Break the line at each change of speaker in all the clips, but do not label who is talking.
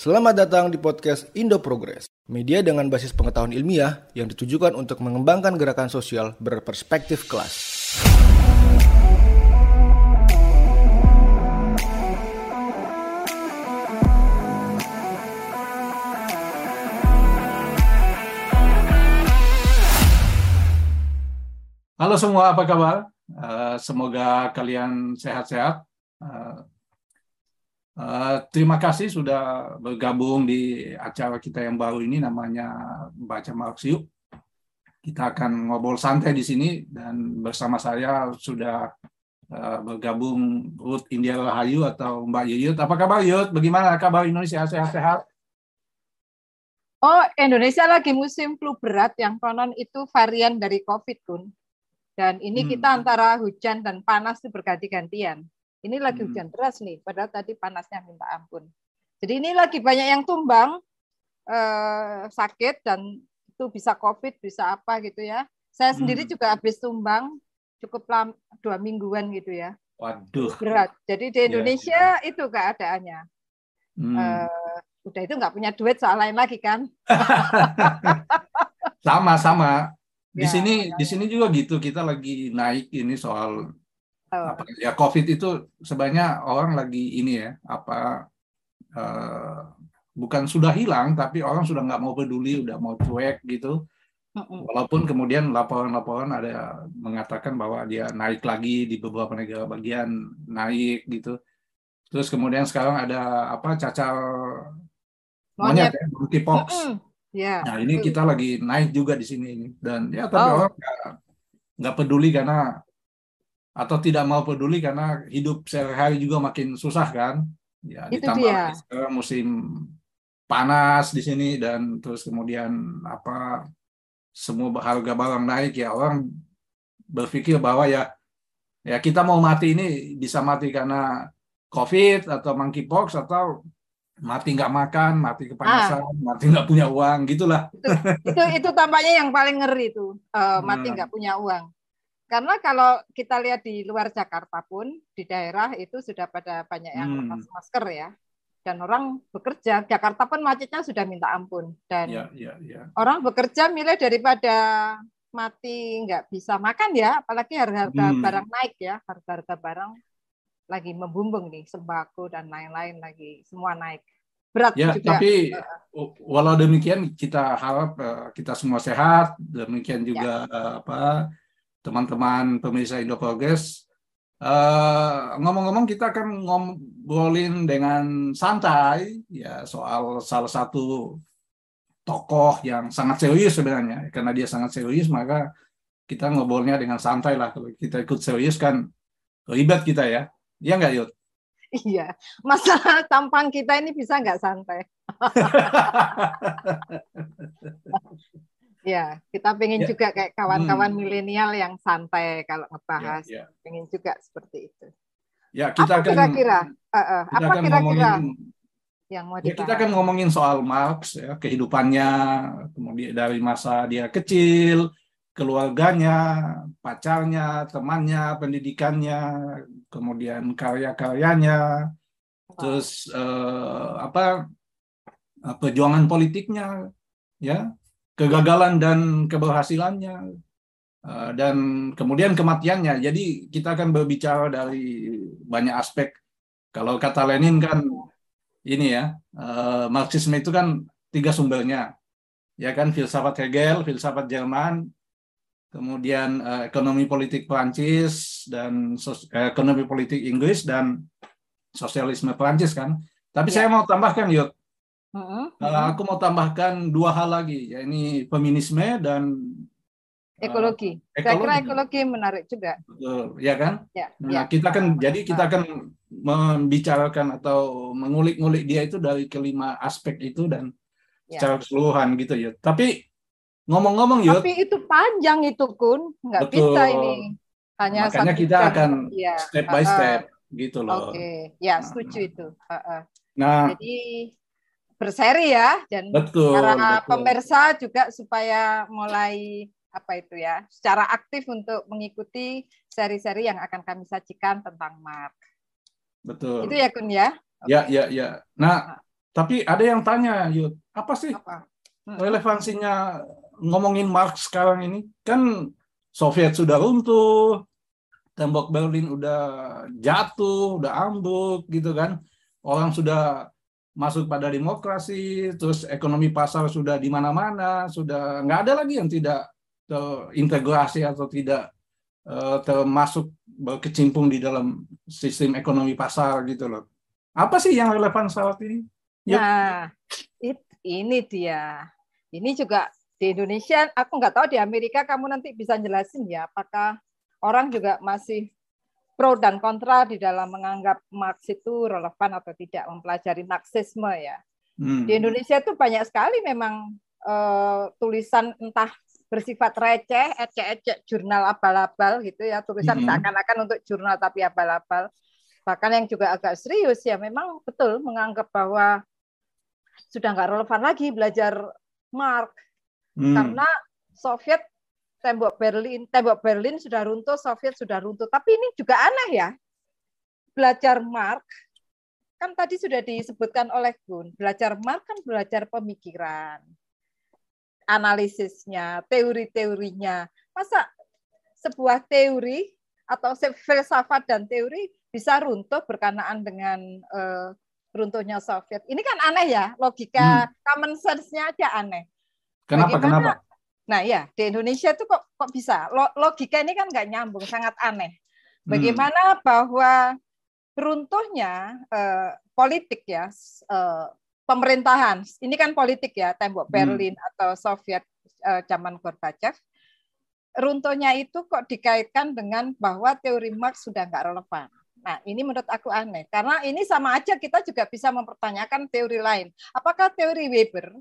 Selamat datang di podcast Indo Progress, media dengan basis pengetahuan ilmiah yang ditujukan untuk mengembangkan gerakan sosial berperspektif kelas.
Halo semua, apa kabar? Uh, semoga kalian sehat-sehat. Uh, Uh, terima kasih sudah bergabung di acara kita yang baru ini namanya Baca Marx Yuk. Kita akan ngobrol santai di sini dan bersama saya sudah uh, bergabung Ruth India Rahayu atau Mbak Yuyut. Apa kabar Yuyut? Bagaimana kabar Indonesia? Sehat-sehat?
Oh, Indonesia lagi musim flu berat yang konon itu varian dari COVID, Kun. Dan ini hmm. kita antara hujan dan panas itu berganti-gantian. Ini lagi hmm. hujan deras nih, padahal tadi panasnya minta ampun. Jadi ini lagi banyak yang tumbang eh, sakit dan itu bisa COVID, bisa apa gitu ya. Saya sendiri hmm. juga habis tumbang cukup lama, dua mingguan gitu ya.
Waduh.
Berat. Jadi di iya, Indonesia ya, ya. itu keadaannya. Hmm. Uh, udah itu nggak punya duit soal lain lagi kan?
sama sama. Di ya, sini ya. di sini juga gitu. Kita lagi naik ini soal apa, ya COVID itu sebenarnya orang lagi ini ya apa uh, bukan sudah hilang tapi orang sudah nggak mau peduli udah mau cuek gitu. Walaupun kemudian laporan-laporan ada mengatakan bahwa dia naik lagi di beberapa negara bagian naik gitu. Terus kemudian sekarang ada apa cacar monyet, ya monkeypox. Yeah. nah ini kita lagi naik juga di sini. Dan ya tapi oh. orang nggak peduli karena atau tidak mau peduli karena hidup sehari-hari juga makin susah kan ya Itu ditambah dia. sekarang musim panas di sini dan terus kemudian apa semua harga barang naik ya orang berpikir bahwa ya ya kita mau mati ini bisa mati karena covid atau monkeypox atau mati nggak makan, mati kepanasan, ah. mati nggak punya uang, gitulah.
Itu, itu itu tampaknya yang paling ngeri itu, uh, mati nggak punya uang. Karena kalau kita lihat di luar Jakarta pun di daerah itu sudah pada banyak yang hmm. lepas masker ya. Dan orang bekerja, Jakarta pun macetnya sudah minta ampun. Dan ya, ya, ya. orang bekerja milih daripada mati nggak bisa makan ya, apalagi harga-harga hmm. barang naik ya, harga-harga barang lagi membumbung nih, sembako dan lain-lain lagi semua naik. Berat
ya, juga. Tapi walau demikian kita harap uh, kita semua sehat, demikian juga ya. uh, apa teman-teman pemirsa Indo Progress. Uh, ngomong-ngomong kita akan ngobrolin dengan santai ya soal salah satu tokoh yang sangat serius sebenarnya karena dia sangat serius maka kita ngobrolnya dengan santai lah kalau kita ikut serius kan ribet kita ya iya nggak Yud?
Iya, masalah tampang kita ini bisa nggak santai? Ya, kita pengen ya. juga kayak kawan-kawan hmm. milenial yang santai kalau ngebahas. Ya, ya. Pengen juga seperti itu.
Ya, kita
apa kira-kira? Uh, uh, apa kira-kira
yang mau ya, kita akan ngomongin soal Marx ya, kehidupannya, kemudian dari masa dia kecil, keluarganya, pacarnya, temannya, pendidikannya, kemudian karya-karyanya, terus uh, apa perjuangan politiknya, ya kegagalan dan keberhasilannya eh, dan kemudian kematiannya. Jadi kita akan berbicara dari banyak aspek. Kalau kata Lenin kan ini ya, eh, Marxisme itu kan tiga sumbernya. Ya kan filsafat Hegel, filsafat Jerman, kemudian eh, ekonomi politik Prancis dan ekonomi politik Inggris dan sosialisme Prancis kan. Tapi ya. saya mau tambahkan yuk Uh, aku mau tambahkan dua hal lagi, ya ini feminisme dan
ekologi. Uh, ekologi. Saya kira ekologi menarik juga.
Betul, ya kan? Ya, nah, ya. kita kan jadi kita akan membicarakan atau mengulik-ngulik dia itu dari kelima aspek itu dan ya. secara keseluruhan gitu ya. Tapi ngomong-ngomong ya.
Tapi itu panjang itu kun, nggak Betul. bisa ini.
Hanya Makanya kita jam. akan ya. step by step uh, gitu loh.
Oke, okay. ya setuju nah. itu. Uh, uh. Nah, jadi berseri ya dan betul, para betul. pemirsa juga supaya mulai apa itu ya secara aktif untuk mengikuti seri-seri yang akan kami sajikan tentang Mark.
Betul.
Itu ya Kun ya.
Okay. Ya ya ya. Nah Tapi ada yang tanya, Yud, apa sih apa? Hmm. relevansinya ngomongin Marx sekarang ini? Kan Soviet sudah runtuh, tembok Berlin udah jatuh, udah ambruk gitu kan. Orang sudah masuk pada demokrasi, terus ekonomi pasar sudah di mana-mana, sudah nggak ada lagi yang tidak terintegrasi atau tidak uh, termasuk berkecimpung di dalam sistem ekonomi pasar gitu loh. Apa sih yang relevan saat ini?
Yep. Nah, it, ini dia. Ini juga di Indonesia, aku nggak tahu di Amerika kamu nanti bisa jelasin ya, apakah orang juga masih pro dan kontra di dalam menganggap Marx itu relevan atau tidak mempelajari Marxisme ya. Hmm. Di Indonesia itu banyak sekali memang uh, tulisan entah bersifat receh, ecek-ecek jurnal abal-abal gitu ya, tulisan hmm. seakan-akan untuk jurnal tapi abal-abal. Bahkan yang juga agak serius ya memang betul menganggap bahwa sudah nggak relevan lagi belajar Mark hmm. karena Soviet tembok Berlin tembok Berlin sudah runtuh Soviet sudah runtuh tapi ini juga aneh ya belajar Mark kan tadi sudah disebutkan oleh Gun belajar Mark kan belajar pemikiran analisisnya teori-teorinya masa sebuah teori atau filsafat dan teori bisa runtuh berkenaan dengan uh, runtuhnya Soviet. Ini kan aneh ya, logika hmm. common sense-nya aja aneh.
Kenapa? Bagaimana, kenapa?
Nah ya, di Indonesia itu kok kok bisa? Logika ini kan nggak nyambung, sangat aneh. Hmm. Bagaimana hmm. bahwa runtuhnya eh, politik ya, eh, pemerintahan, ini kan politik ya, tembok hmm. Berlin hmm. atau Soviet eh, zaman Gorbachev, runtuhnya itu kok dikaitkan dengan bahwa teori Marx sudah nggak relevan. Nah, ini menurut aku aneh karena ini sama aja kita juga bisa mempertanyakan teori lain. Apakah teori Weber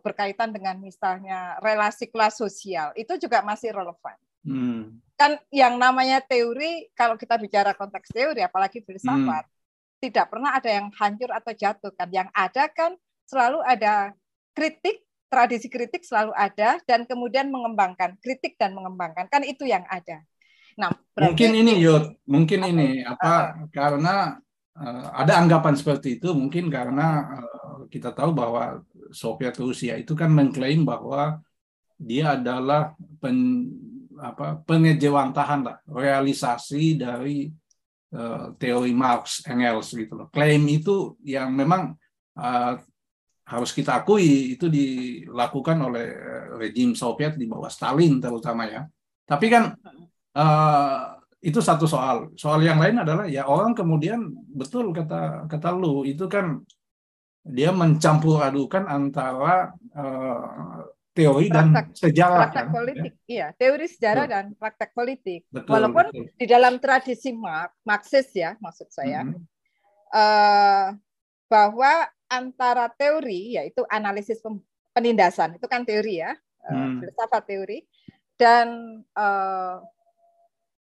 berkaitan dengan misalnya relasi kelas sosial itu juga masih relevan? Hmm. Kan yang namanya teori kalau kita bicara konteks teori apalagi filsafat hmm. tidak pernah ada yang hancur atau jatuh kan. Yang ada kan selalu ada kritik, tradisi kritik selalu ada dan kemudian mengembangkan, kritik dan mengembangkan. Kan itu yang ada.
Nah, mungkin ini Yud, mungkin apa? ini apa uh, karena ada anggapan seperti itu mungkin karena uh, kita tahu bahwa Soviet Rusia itu kan mengklaim bahwa dia adalah pen, apa pengejawantahan lah, realisasi dari uh, teori Marx Engels gitu loh. Klaim itu yang memang uh, harus kita akui itu dilakukan oleh rejim Soviet di bawah Stalin terutama ya. Tapi kan Uh, itu satu soal. Soal yang lain adalah ya orang kemudian betul kata kata lu itu kan dia mencampur adukan antara uh, teori praktek, dan sejarah
praktek kan, politik ya? iya teori sejarah betul. dan praktek politik betul, walaupun betul. di dalam tradisi Marxis ya maksud saya mm -hmm. uh, bahwa antara teori yaitu analisis penindasan itu kan teori ya mm. filsafat teori dan uh,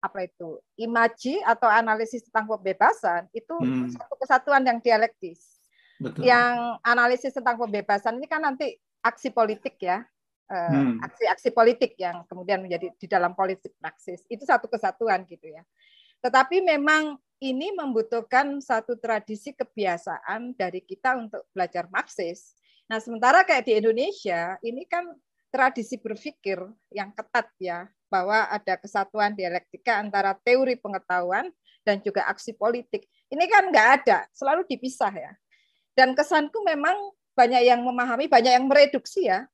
apa itu imaji atau analisis tentang kebebasan itu hmm. satu kesatuan yang dialektis. Betul. Yang analisis tentang kebebasan ini kan nanti aksi politik ya, eh, hmm. aksi-aksi politik yang kemudian menjadi di dalam politik praksis itu satu kesatuan gitu ya. Tetapi memang ini membutuhkan satu tradisi kebiasaan dari kita untuk belajar Marxis. Nah, sementara kayak di Indonesia, ini kan tradisi berpikir yang ketat ya, bahwa ada kesatuan dialektika antara teori pengetahuan dan juga aksi politik. Ini kan nggak ada, selalu dipisah ya. Dan kesanku memang banyak yang memahami, banyak yang mereduksi ya,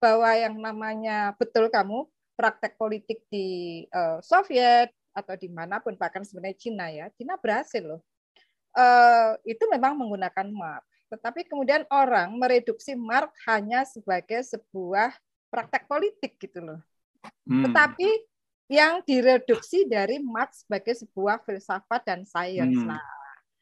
bahwa yang namanya betul kamu praktek politik di uh, Soviet atau di mana pun bahkan sebenarnya Cina ya, Cina berhasil loh. Uh, itu memang menggunakan mark. Tetapi kemudian orang mereduksi mark hanya sebagai sebuah praktek politik gitu loh. Hmm. Tetapi yang direduksi dari Marx sebagai sebuah filsafat dan sains. Hmm. Nah,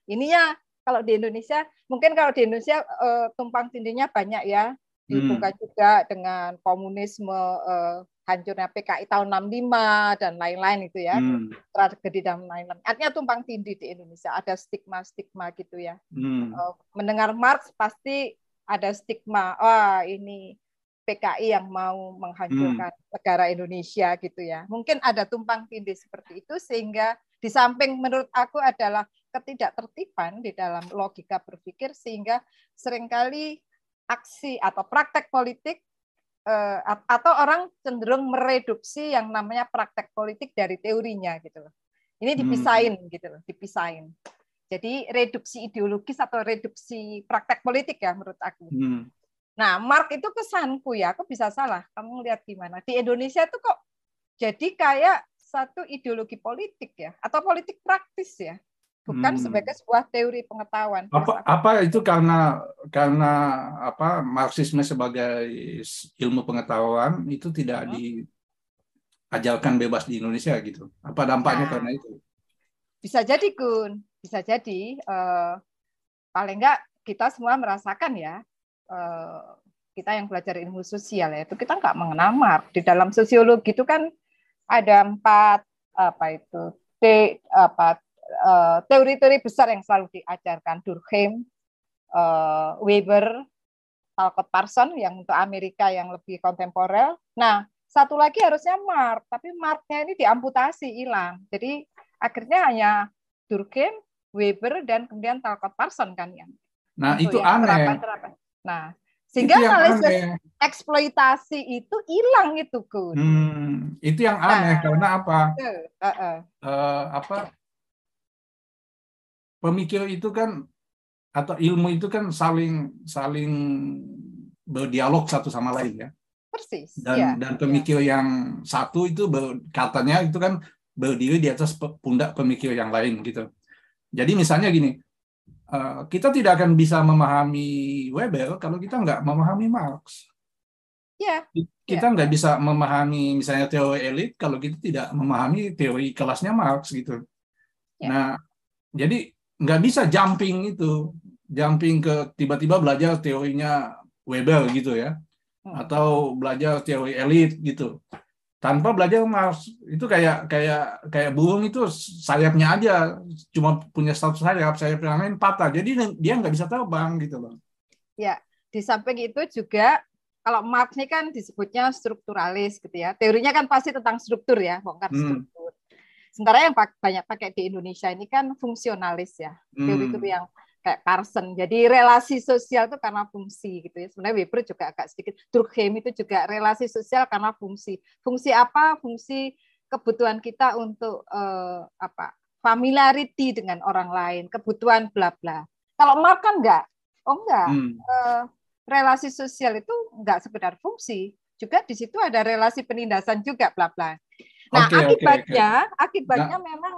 ininya kalau di Indonesia, mungkin kalau di Indonesia uh, tumpang tindihnya banyak ya, dihubungkan hmm. juga dengan komunisme, uh, hancurnya PKI tahun 65 dan lain-lain itu ya, hmm. tragedi dan lain-lain. Artinya tumpang tindih di Indonesia, ada stigma-stigma gitu ya. Hmm. Uh, mendengar Marx pasti ada stigma, wah oh, ini PKI yang mau menghancurkan hmm. negara Indonesia gitu ya. Mungkin ada tumpang tindih seperti itu sehingga di samping menurut aku adalah ketidaktertiban di dalam logika berpikir sehingga sering kali aksi atau praktek politik eh, atau orang cenderung mereduksi yang namanya praktek politik dari teorinya gitu loh. Ini dipisahin hmm. gitu loh, dipisahin. Jadi reduksi ideologis atau reduksi praktek politik ya menurut aku. Hmm. Nah, Mark itu kesanku ya, aku bisa salah. Kamu lihat gimana? Di Indonesia itu kok jadi kayak satu ideologi politik ya, atau politik praktis ya, bukan hmm. sebagai sebuah teori pengetahuan.
Apa apa itu karena karena apa Marxisme sebagai ilmu pengetahuan itu tidak hmm. diajarkan bebas di Indonesia gitu. Apa dampaknya nah, karena itu?
Bisa jadi, Gun. Bisa jadi. Uh, paling enggak kita semua merasakan ya Eh, kita yang belajar ilmu sosial ya itu kita nggak mengenal mark di dalam sosiologi itu kan ada empat apa itu te, apa eh, teori-teori besar yang selalu diajarkan Durkheim, uh, Weber, Talcott Parson yang untuk Amerika yang lebih kontemporer. Nah satu lagi harusnya Mark, tapi Marknya ini diamputasi hilang. Jadi akhirnya hanya Durkheim, Weber dan kemudian Talcott Parson kan yang
Nah, itu ya, aneh. Terapan, terapan.
Nah, sehingga analisis eksploitasi itu hilang itu kun.
Hmm, itu yang aneh nah, karena apa? Uh, uh. Uh, apa? Pemikir itu kan atau ilmu itu kan saling saling berdialog satu sama lain ya.
Persis.
Dan ya, dan pemikir ya. yang satu itu ber, katanya itu kan berdiri di atas pundak pemikir yang lain gitu. Jadi misalnya gini, Eh, kita tidak akan bisa memahami Weber kalau kita nggak memahami Marx.
Ya.
Kita ya. nggak bisa memahami misalnya teori elit kalau kita tidak memahami teori kelasnya Marx gitu. Ya. Nah, jadi nggak bisa jumping itu, jumping ke tiba-tiba belajar teorinya Weber gitu ya, hmm. atau belajar teori elit gitu tanpa belajar Mars itu kayak kayak kayak burung itu sayapnya aja. Cuma punya satu sayap sayap yang lain patah. Jadi dia nggak bisa terbang gitu loh.
Ya di samping itu juga kalau Marx ini kan disebutnya strukturalis gitu ya. Teorinya kan pasti tentang struktur ya bongkar hmm. struktur. Sementara yang banyak pakai di Indonesia ini kan fungsionalis ya. Teori itu hmm. Kayak Carson. Jadi relasi sosial itu karena fungsi gitu ya. Sebenarnya Weber juga agak sedikit Durkheim itu juga relasi sosial karena fungsi. Fungsi apa? Fungsi kebutuhan kita untuk uh, apa? familiarity dengan orang lain, kebutuhan bla bla. Kalau Mark kan enggak. Oh enggak. Hmm. Uh, relasi sosial itu enggak sekedar fungsi, juga di situ ada relasi penindasan juga bla bla. Nah, okay, akibatnya okay, okay. akibatnya nah. memang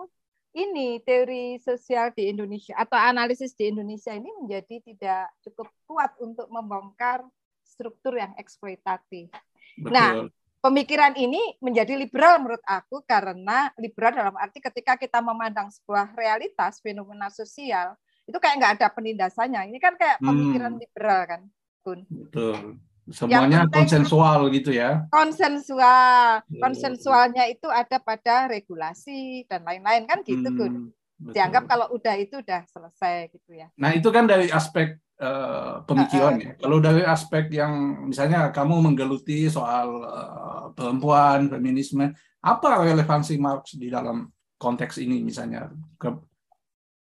ini teori sosial di Indonesia atau analisis di Indonesia ini menjadi tidak cukup kuat untuk membongkar struktur yang eksploitatif. Nah, pemikiran ini menjadi liberal menurut aku karena liberal dalam arti ketika kita memandang sebuah realitas fenomena sosial itu kayak nggak ada penindasannya. Ini kan kayak hmm. pemikiran hmm. liberal kan, Kun.
Betul. Semuanya konsensual gitu ya.
Konsensual. Iya, Konsensualnya itu ada pada regulasi dan lain-lain kan gitu, hmm, Gun. Dianggap kalau udah itu udah selesai gitu ya.
Nah, itu kan dari aspek uh, pemikiran ya. Kalau dari aspek yang misalnya kamu menggeluti soal uh, perempuan, feminisme, apa relevansi Marx di dalam konteks ini misalnya?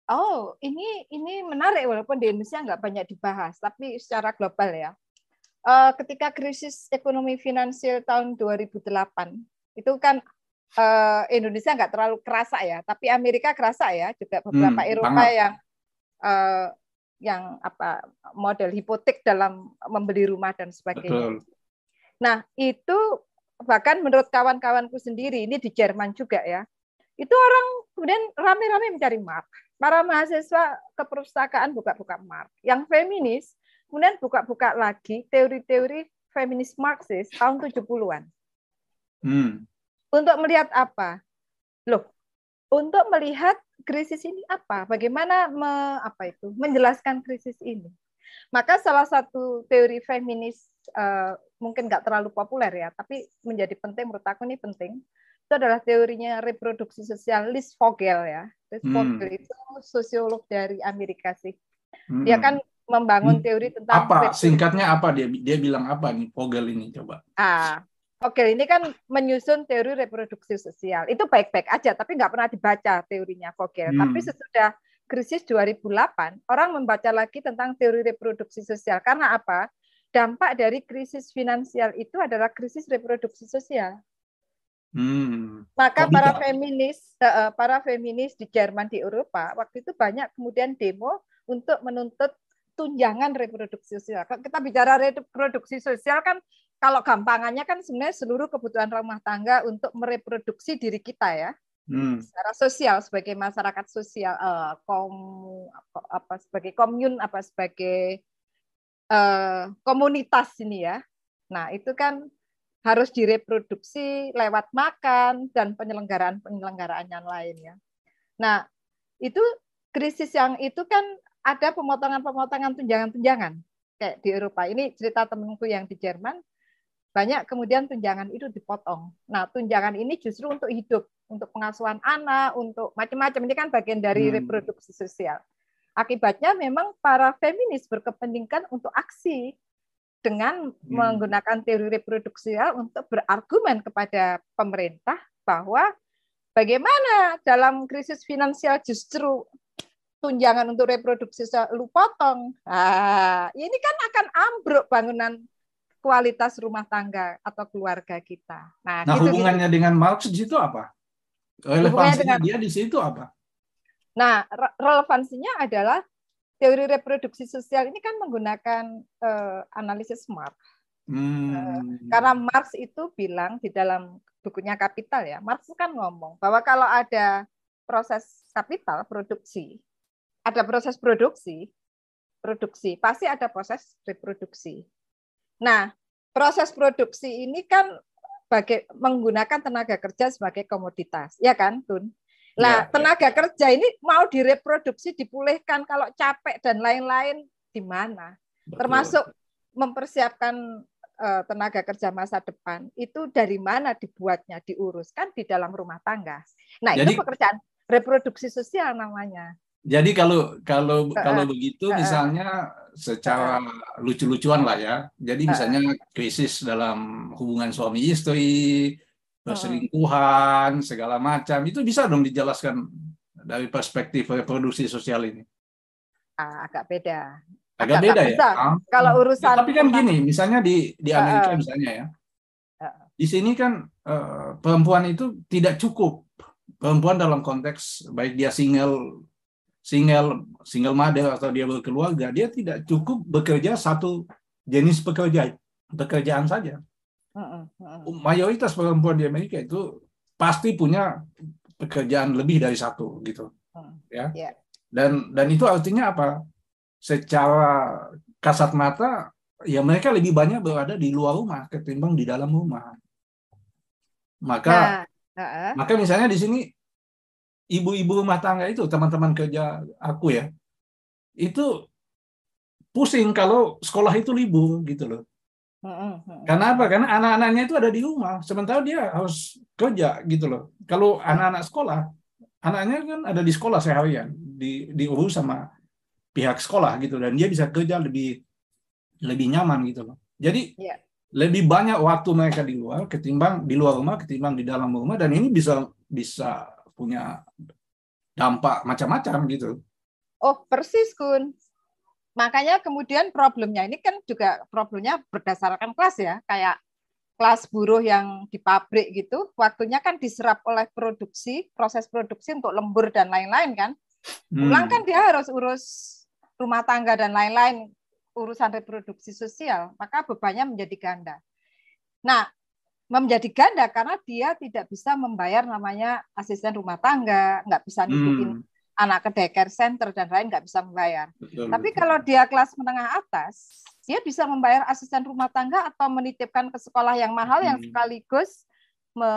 Oh, ini ini menarik walaupun di Indonesia nggak banyak dibahas, tapi secara global ya uh, ketika krisis ekonomi finansial tahun 2008 itu kan uh, Indonesia nggak terlalu kerasa ya, tapi Amerika kerasa ya, juga beberapa hmm, Eropa banget. yang uh, yang apa model hipotek dalam membeli rumah dan sebagainya. Betul. Nah itu bahkan menurut kawan-kawanku sendiri ini di Jerman juga ya, itu orang kemudian rame-rame mencari mark. Para mahasiswa keperpustakaan buka-buka mark. Yang feminis Kemudian buka-buka lagi teori-teori feminis Marxis tahun 70-an. Hmm. Untuk melihat apa? Loh, untuk melihat krisis ini apa? Bagaimana me, apa itu? menjelaskan krisis ini. Maka salah satu teori feminis uh, mungkin nggak terlalu populer ya, tapi menjadi penting menurut aku ini penting. Itu adalah teorinya reproduksi sosial Liz Vogel ya. Liz hmm. Vogel itu sosiolog dari Amerika sih. Hmm. Dia kan membangun hmm. teori tentang
apa singkatnya apa dia dia bilang apa nih Vogel ini coba
ah Vogel ini kan menyusun teori reproduksi sosial itu baik-baik aja tapi nggak pernah dibaca teorinya Vogel hmm. tapi sesudah krisis 2008, orang membaca lagi tentang teori reproduksi sosial. Karena apa? Dampak dari krisis finansial itu adalah krisis reproduksi sosial. Hmm. Maka para feminis, para feminis di Jerman di Eropa waktu itu banyak kemudian demo untuk menuntut tunjangan reproduksi sosial. Kalau kita bicara reproduksi sosial kan kalau gampangannya kan sebenarnya seluruh kebutuhan rumah tangga untuk mereproduksi diri kita ya. Hmm. Secara sosial sebagai masyarakat sosial uh, kom apa, apa sebagai komun apa sebagai uh, komunitas ini ya. Nah, itu kan harus direproduksi lewat makan dan penyelenggaraan-penyelenggaraan yang lain ya. Nah, itu krisis yang itu kan ada pemotongan-pemotongan tunjangan-tunjangan kayak di Eropa. Ini cerita temanku yang di Jerman banyak kemudian tunjangan itu dipotong. Nah, tunjangan ini justru untuk hidup, untuk pengasuhan anak, untuk macam-macam. Ini kan bagian dari hmm. reproduksi sosial. Akibatnya memang para feminis berkepentingan untuk aksi dengan hmm. menggunakan teori reproduksi untuk berargumen kepada pemerintah bahwa bagaimana dalam krisis finansial justru tunjangan untuk reproduksi lu potong. Ah, ini kan akan ambruk bangunan kualitas rumah tangga atau keluarga kita.
Nah, nah gitu, hubungannya gitu. dengan Marx di situ apa? Relevansinya dengan, dia di situ apa?
Nah, re relevansinya adalah teori reproduksi sosial ini kan menggunakan uh, analisis Marx. Hmm. Uh, karena Marx itu bilang di dalam bukunya Kapital ya, Marx kan ngomong bahwa kalau ada proses kapital produksi, ada proses produksi, produksi pasti ada proses reproduksi. Nah, proses produksi ini kan bagai menggunakan tenaga kerja sebagai komoditas, ya kan, Tun? Nah, ya, ya. tenaga ya. kerja ini mau direproduksi, dipulihkan kalau capek dan lain-lain di mana? Termasuk mempersiapkan uh, tenaga kerja masa depan itu dari mana dibuatnya, diuruskan di dalam rumah tangga. Nah, Jadi, itu pekerjaan reproduksi sosial namanya.
Jadi kalau kalau kalau begitu misalnya secara lucu-lucuan lah ya. Jadi misalnya krisis dalam hubungan suami istri, perselingkuhan, segala macam itu bisa dong dijelaskan dari perspektif reproduksi sosial ini.
Ah, agak beda.
Agak, agak beda ya.
Ah. Kalau urusan
ya, tapi kan gini, misalnya di di Amerika misalnya ya. Di sini kan uh, perempuan itu tidak cukup perempuan dalam konteks baik dia single single single mother atau dia berkeluarga, dia tidak cukup bekerja satu jenis pekerja pekerjaan saja. Mayoritas perempuan di Amerika itu pasti punya pekerjaan lebih dari satu gitu, ya. Yeah. Dan dan itu artinya apa? Secara kasat mata, ya mereka lebih banyak berada di luar rumah ketimbang di dalam rumah. Maka nah, uh -uh. maka misalnya di sini ibu-ibu rumah tangga itu teman-teman kerja aku ya itu pusing kalau sekolah itu libur gitu loh. Karena apa? Karena anak-anaknya itu ada di rumah, sementara dia harus kerja gitu loh. Kalau anak-anak sekolah, anaknya kan ada di sekolah seharian, di diurus sama pihak sekolah gitu, dan dia bisa kerja lebih lebih nyaman gitu loh. Jadi yeah. lebih banyak waktu mereka di luar ketimbang di luar rumah ketimbang di dalam rumah, dan ini bisa bisa punya dampak macam-macam gitu.
Oh, persis, Kun. Makanya kemudian problemnya ini kan juga problemnya berdasarkan kelas ya, kayak kelas buruh yang di pabrik gitu, waktunya kan diserap oleh produksi, proses produksi untuk lembur dan lain-lain kan. Pulang hmm. kan dia harus urus rumah tangga dan lain-lain, urusan reproduksi sosial, maka bebannya menjadi ganda. Nah, menjadi ganda karena dia tidak bisa membayar namanya asisten rumah tangga, nggak bisa nitipin hmm. anak ke daycare center dan lain nggak bisa membayar. Betul, Tapi betul. kalau dia kelas menengah atas, dia bisa membayar asisten rumah tangga atau menitipkan ke sekolah yang mahal hmm. yang sekaligus me,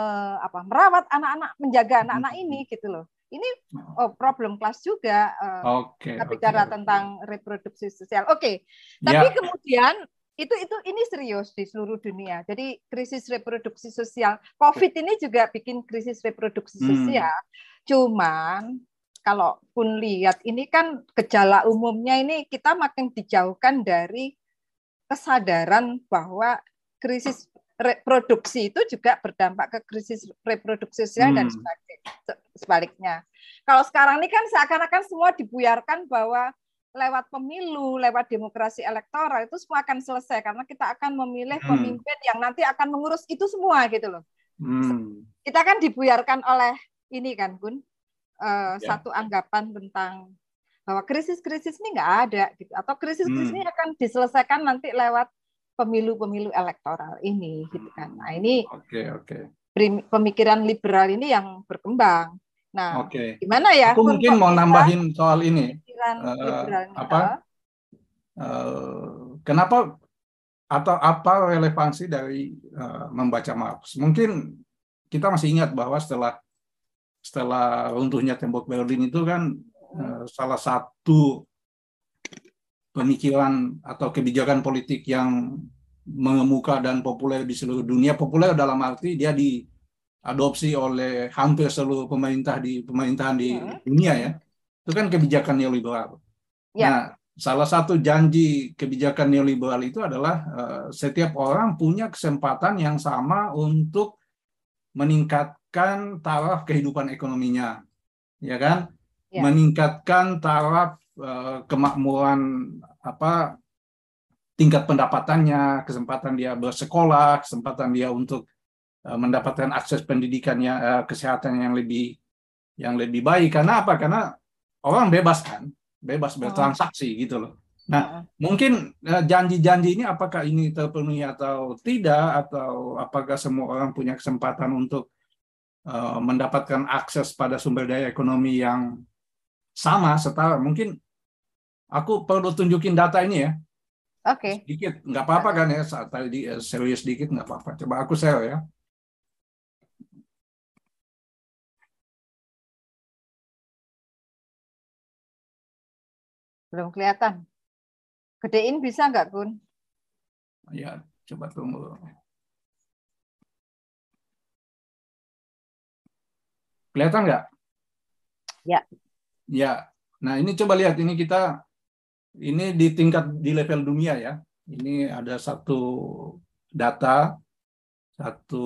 apa, merawat anak-anak, menjaga anak-anak hmm. ini gitu loh. Ini oh, problem kelas juga. Uh, okay, bicara okay, tentang reproduksi sosial. Oke, okay. tapi ya. kemudian itu itu ini serius di seluruh dunia. Jadi krisis reproduksi sosial, COVID ini juga bikin krisis reproduksi hmm. sosial. Hmm. Cuman kalau pun lihat ini kan gejala umumnya ini kita makin dijauhkan dari kesadaran bahwa krisis reproduksi itu juga berdampak ke krisis reproduksi sosial hmm. dan sebaliknya. Kalau sekarang ini kan seakan-akan semua dibuyarkan bahwa lewat pemilu, lewat demokrasi elektoral itu semua akan selesai karena kita akan memilih hmm. pemimpin yang nanti akan mengurus itu semua gitu loh. Hmm. Kita kan dibuyarkan oleh ini kan, Gun, uh, ya. satu anggapan tentang bahwa krisis-krisis ini nggak ada gitu atau krisis-krisis hmm. ini akan diselesaikan nanti lewat pemilu-pemilu elektoral ini gitu kan. Nah, ini
Oke, okay, oke.
Okay. Pemikiran liberal ini yang berkembang. Nah,
okay.
gimana ya?
Aku mungkin mau nambahin soal ini. Uh, apa? Uh, kenapa atau apa relevansi dari uh, membaca Marx? Mungkin kita masih ingat bahwa setelah setelah runtuhnya tembok Berlin itu kan uh, salah satu pemikiran atau kebijakan politik yang mengemuka dan populer di seluruh dunia. Populer dalam arti dia diadopsi oleh hampir seluruh pemerintah di pemerintahan di hmm. dunia ya. Itu kan kebijakan neoliberal. Ya. Nah, salah satu janji kebijakan neoliberal itu adalah uh, setiap orang punya kesempatan yang sama untuk meningkatkan taraf kehidupan ekonominya, ya kan? Ya. Meningkatkan taraf Eh, kemakmuran apa tingkat pendapatannya, kesempatan dia bersekolah, kesempatan dia untuk uh, mendapatkan akses pendidikannya, uh, kesehatan yang lebih yang lebih baik. Karena apa? Karena orang bebas kan, bebas bertransaksi gitu loh. Nah, mungkin janji-janji ini apakah ini terpenuhi atau tidak, atau apakah semua orang punya kesempatan untuk uh, mendapatkan akses pada sumber daya ekonomi yang sama setara mungkin aku perlu tunjukin data ini ya.
Oke. Okay.
sedikit nggak apa-apa kan ya saat tadi eh, serius sedikit nggak apa-apa. Coba aku share ya
belum kelihatan. Gedein bisa nggak Kun
ya coba tunggu. Kelihatan nggak?
Ya.
Ya, nah ini coba lihat. Ini kita ini di tingkat di level dunia ya. Ini ada satu data satu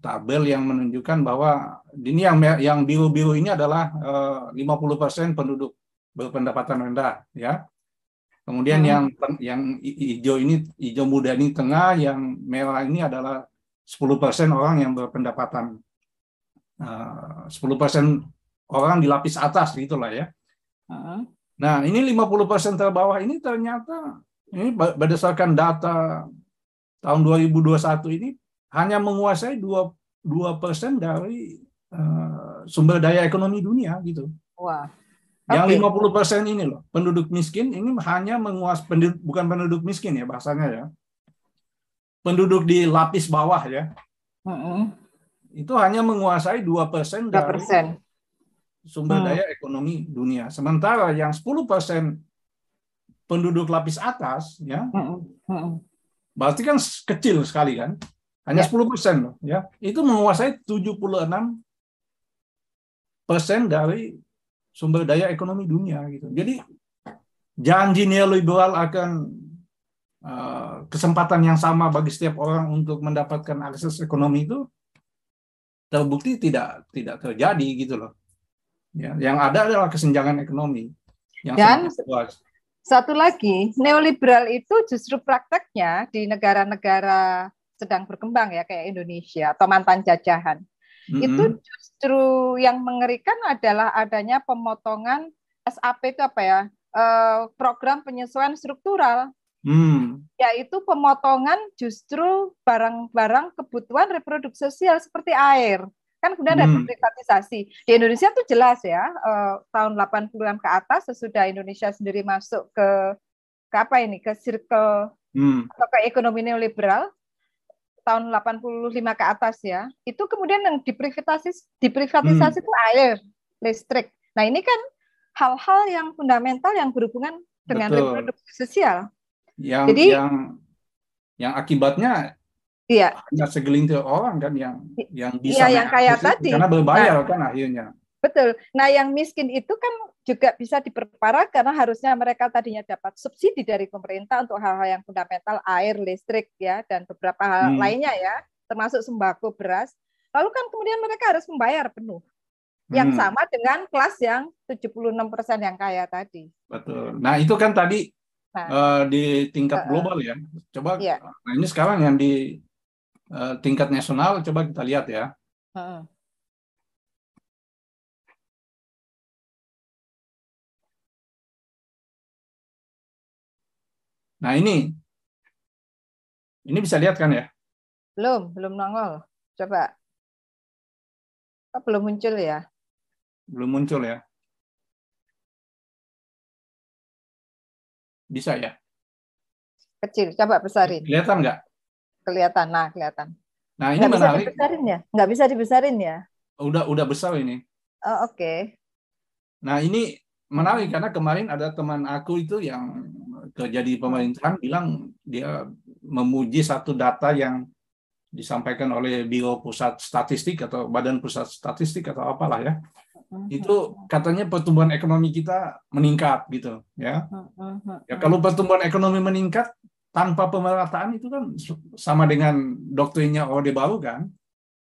tabel yang menunjukkan bahwa ini yang yang biru-biru ini adalah eh, 50% penduduk berpendapatan rendah ya. Kemudian hmm. yang yang hijau ini hijau muda ini tengah, yang merah ini adalah 10% orang yang berpendapatan uh, 10% orang di lapis atas gitulah ya. Nah, ini 50% terbawah ini ternyata ini berdasarkan data tahun 2021 ini hanya menguasai 2 persen dari uh, sumber daya ekonomi dunia gitu.
Wah.
Yang okay. 50% ini loh, penduduk miskin ini hanya menguasai penduduk bukan penduduk miskin ya bahasanya ya. Penduduk di lapis bawah ya. Uh -uh. Itu hanya menguasai 2% dari sumber hmm. daya ekonomi dunia. Sementara yang 10% penduduk lapis atas, ya, hmm. Hmm. berarti kan kecil sekali kan, hanya ya. 10 persen loh, ya, itu menguasai 76 persen dari sumber daya ekonomi dunia gitu. Jadi janji neoliberal akan uh, kesempatan yang sama bagi setiap orang untuk mendapatkan akses ekonomi itu terbukti tidak tidak terjadi gitu loh. Ya, yang ada adalah kesenjangan ekonomi. Yang
Dan satu lagi, neoliberal itu justru prakteknya di negara-negara sedang berkembang ya kayak Indonesia atau mantan jajahan. Mm-hmm. Itu justru yang mengerikan adalah adanya pemotongan SAP itu apa ya? Eh, program penyesuaian struktural. Hmm. Yaitu pemotongan justru barang-barang kebutuhan reproduksi sosial seperti air kan kemudian ada hmm. privatisasi di Indonesia tuh jelas ya eh, tahun 80-an ke atas sesudah Indonesia sendiri masuk ke ke apa ini ke circle hmm. atau ke ekonomi neoliberal tahun 85 ke atas ya itu kemudian yang diprivatisasi diprivatisasi hmm. itu air listrik nah ini kan hal-hal yang fundamental yang berhubungan dengan Betul. reproduksi sosial
yang jadi yang yang akibatnya Iya. Hanya segelintir orang kan yang yang bisa
Iya, yang kayak tadi.
Karena berbayar nah, kan akhirnya.
Betul. Nah, yang miskin itu kan juga bisa diperparah karena harusnya mereka tadinya dapat subsidi dari pemerintah untuk hal-hal yang fundamental, air, listrik ya dan beberapa hal hmm. lainnya ya, termasuk sembako, beras. Lalu kan kemudian mereka harus membayar penuh. Yang hmm. sama dengan kelas yang 76% yang kaya tadi.
Betul. Nah, itu kan tadi nah, uh, di tingkat uh, global ya. Coba iya. nah ini sekarang yang di uh, tingkat nasional coba kita lihat ya. Uh, Nah ini, ini bisa lihat kan ya?
Belum, belum nongol. Coba. Oh, belum muncul ya?
Belum muncul ya? Bisa ya?
Kecil, coba besarin.
Kelihatan nggak?
Kelihatan, nah kelihatan.
Nah ini nggak
menarik. Bisa dibesarin ya? Nggak bisa dibesarin ya?
Udah, udah besar ini.
Oh, Oke. Okay.
Nah ini menarik karena kemarin ada teman aku itu yang jadi pemerintahan bilang dia memuji satu data yang disampaikan oleh Biro Pusat Statistik atau Badan Pusat Statistik atau apalah ya. Itu katanya pertumbuhan ekonomi kita meningkat gitu ya. Ya kalau pertumbuhan ekonomi meningkat tanpa pemerataan itu kan sama dengan doktrinnya Orde Baru kan?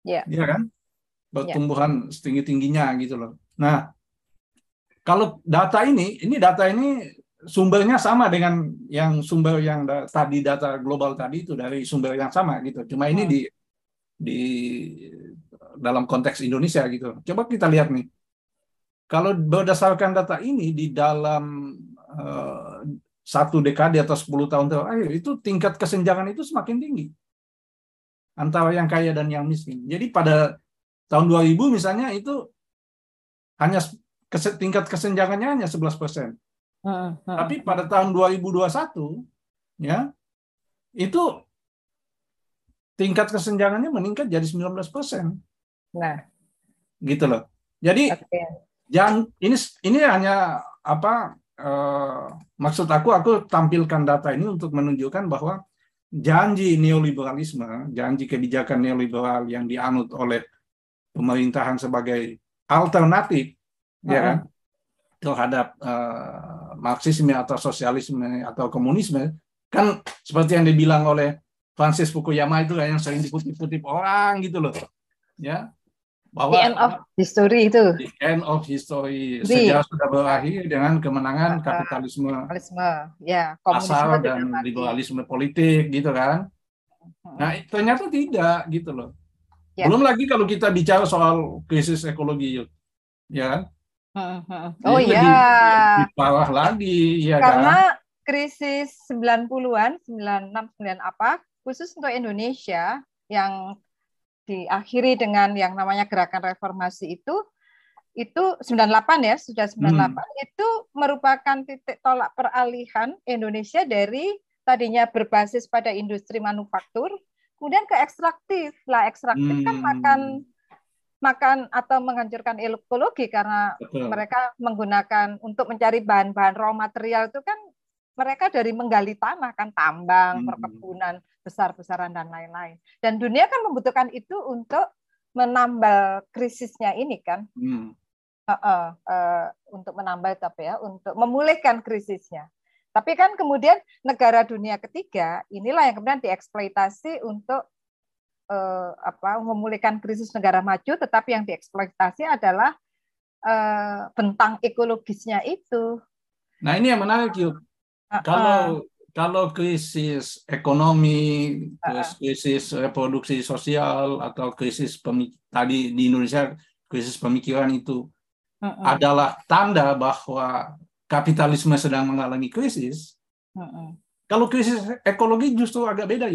Ya. Yeah. kan? Pertumbuhan yeah. setinggi tingginya gitu loh. Nah kalau data ini ini data ini sumbernya sama dengan yang sumber yang da tadi data global tadi itu dari sumber yang sama gitu. Cuma ini hmm. di di dalam konteks Indonesia gitu. Coba kita lihat nih. Kalau berdasarkan data ini di dalam uh, satu dekade atau 10 tahun terakhir itu tingkat kesenjangan itu semakin tinggi antara yang kaya dan yang miskin. Jadi pada tahun 2000 misalnya itu hanya tingkat kesenjangannya hanya 11 persen. Tapi pada tahun 2021 ya itu tingkat kesenjangannya meningkat jadi 19 persen. Nah, gitu loh. Jadi okay. jangan ini ini hanya apa eh, maksud aku aku tampilkan data ini untuk menunjukkan bahwa janji neoliberalisme, janji kebijakan neoliberal yang dianut oleh pemerintahan sebagai alternatif, uh -huh. ya kan, terhadap uh, Marxisme atau sosialisme atau komunisme kan seperti yang dibilang oleh Francis Fukuyama itu yang sering dikutip-kutip orang gitu loh ya.
Bahwa the end of history itu.
The end of history. Sejarah sudah berakhir dengan kemenangan kapitalisme, kapitalisme
ya
pasar dan liberalisme politik gitu kan. Nah ternyata tidak gitu loh. Ya. belum lagi kalau kita bicara soal krisis ekologi ya kan
Oh iya. Lebih,
parah lagi, ya
Karena kan? krisis 90-an, 96, 9 apa, khusus untuk Indonesia yang diakhiri dengan yang namanya gerakan reformasi itu itu 98 ya, sudah 98 hmm. itu merupakan titik tolak peralihan Indonesia dari tadinya berbasis pada industri manufaktur kemudian ke ekstraktif. Lah ekstraktif kan hmm. kan makan makan atau menghancurkan ekologi karena Betul. mereka menggunakan untuk mencari bahan-bahan raw material itu kan mereka dari menggali tanah kan tambang, hmm. perkebunan besar-besaran dan lain-lain. Dan dunia kan membutuhkan itu untuk menambal krisisnya ini kan. Hmm. Uh, uh, uh, untuk menambal tapi ya untuk memulihkan krisisnya. Tapi kan kemudian negara dunia ketiga inilah yang kemudian dieksploitasi untuk eh, apa memulihkan krisis negara maju, tetapi yang dieksploitasi adalah eh, bentang ekologisnya itu.
Nah ini yang menarik yuk. Uh, kalau kalau krisis ekonomi, uh, krisis reproduksi sosial atau krisis tadi di Indonesia krisis pemikiran itu uh, uh. adalah tanda bahwa kapitalisme sedang mengalami krisis. Uh, uh. Kalau krisis ekologi justru agak beda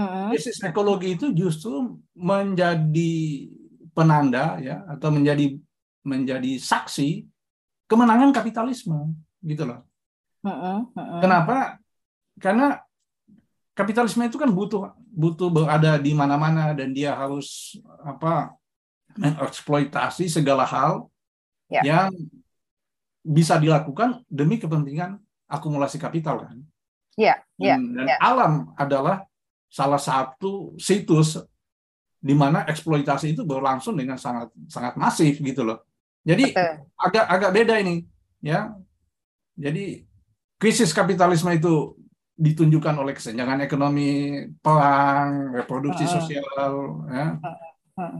yuk krisis ekologi itu justru menjadi penanda ya atau menjadi menjadi saksi kemenangan kapitalisme gitu loh. Kenapa? Karena kapitalisme itu kan butuh butuh berada di mana-mana dan dia harus apa mengeksploitasi segala hal ya. yang bisa dilakukan demi kepentingan akumulasi kapital kan.
Ya, ya,
dan, dan ya. alam adalah salah satu situs di mana eksploitasi itu berlangsung dengan sangat sangat masif gitu loh. Jadi agak agak beda ini, ya. Jadi krisis kapitalisme itu ditunjukkan oleh kesenjangan ekonomi, perang, reproduksi uh, sosial, ya. Uh, uh,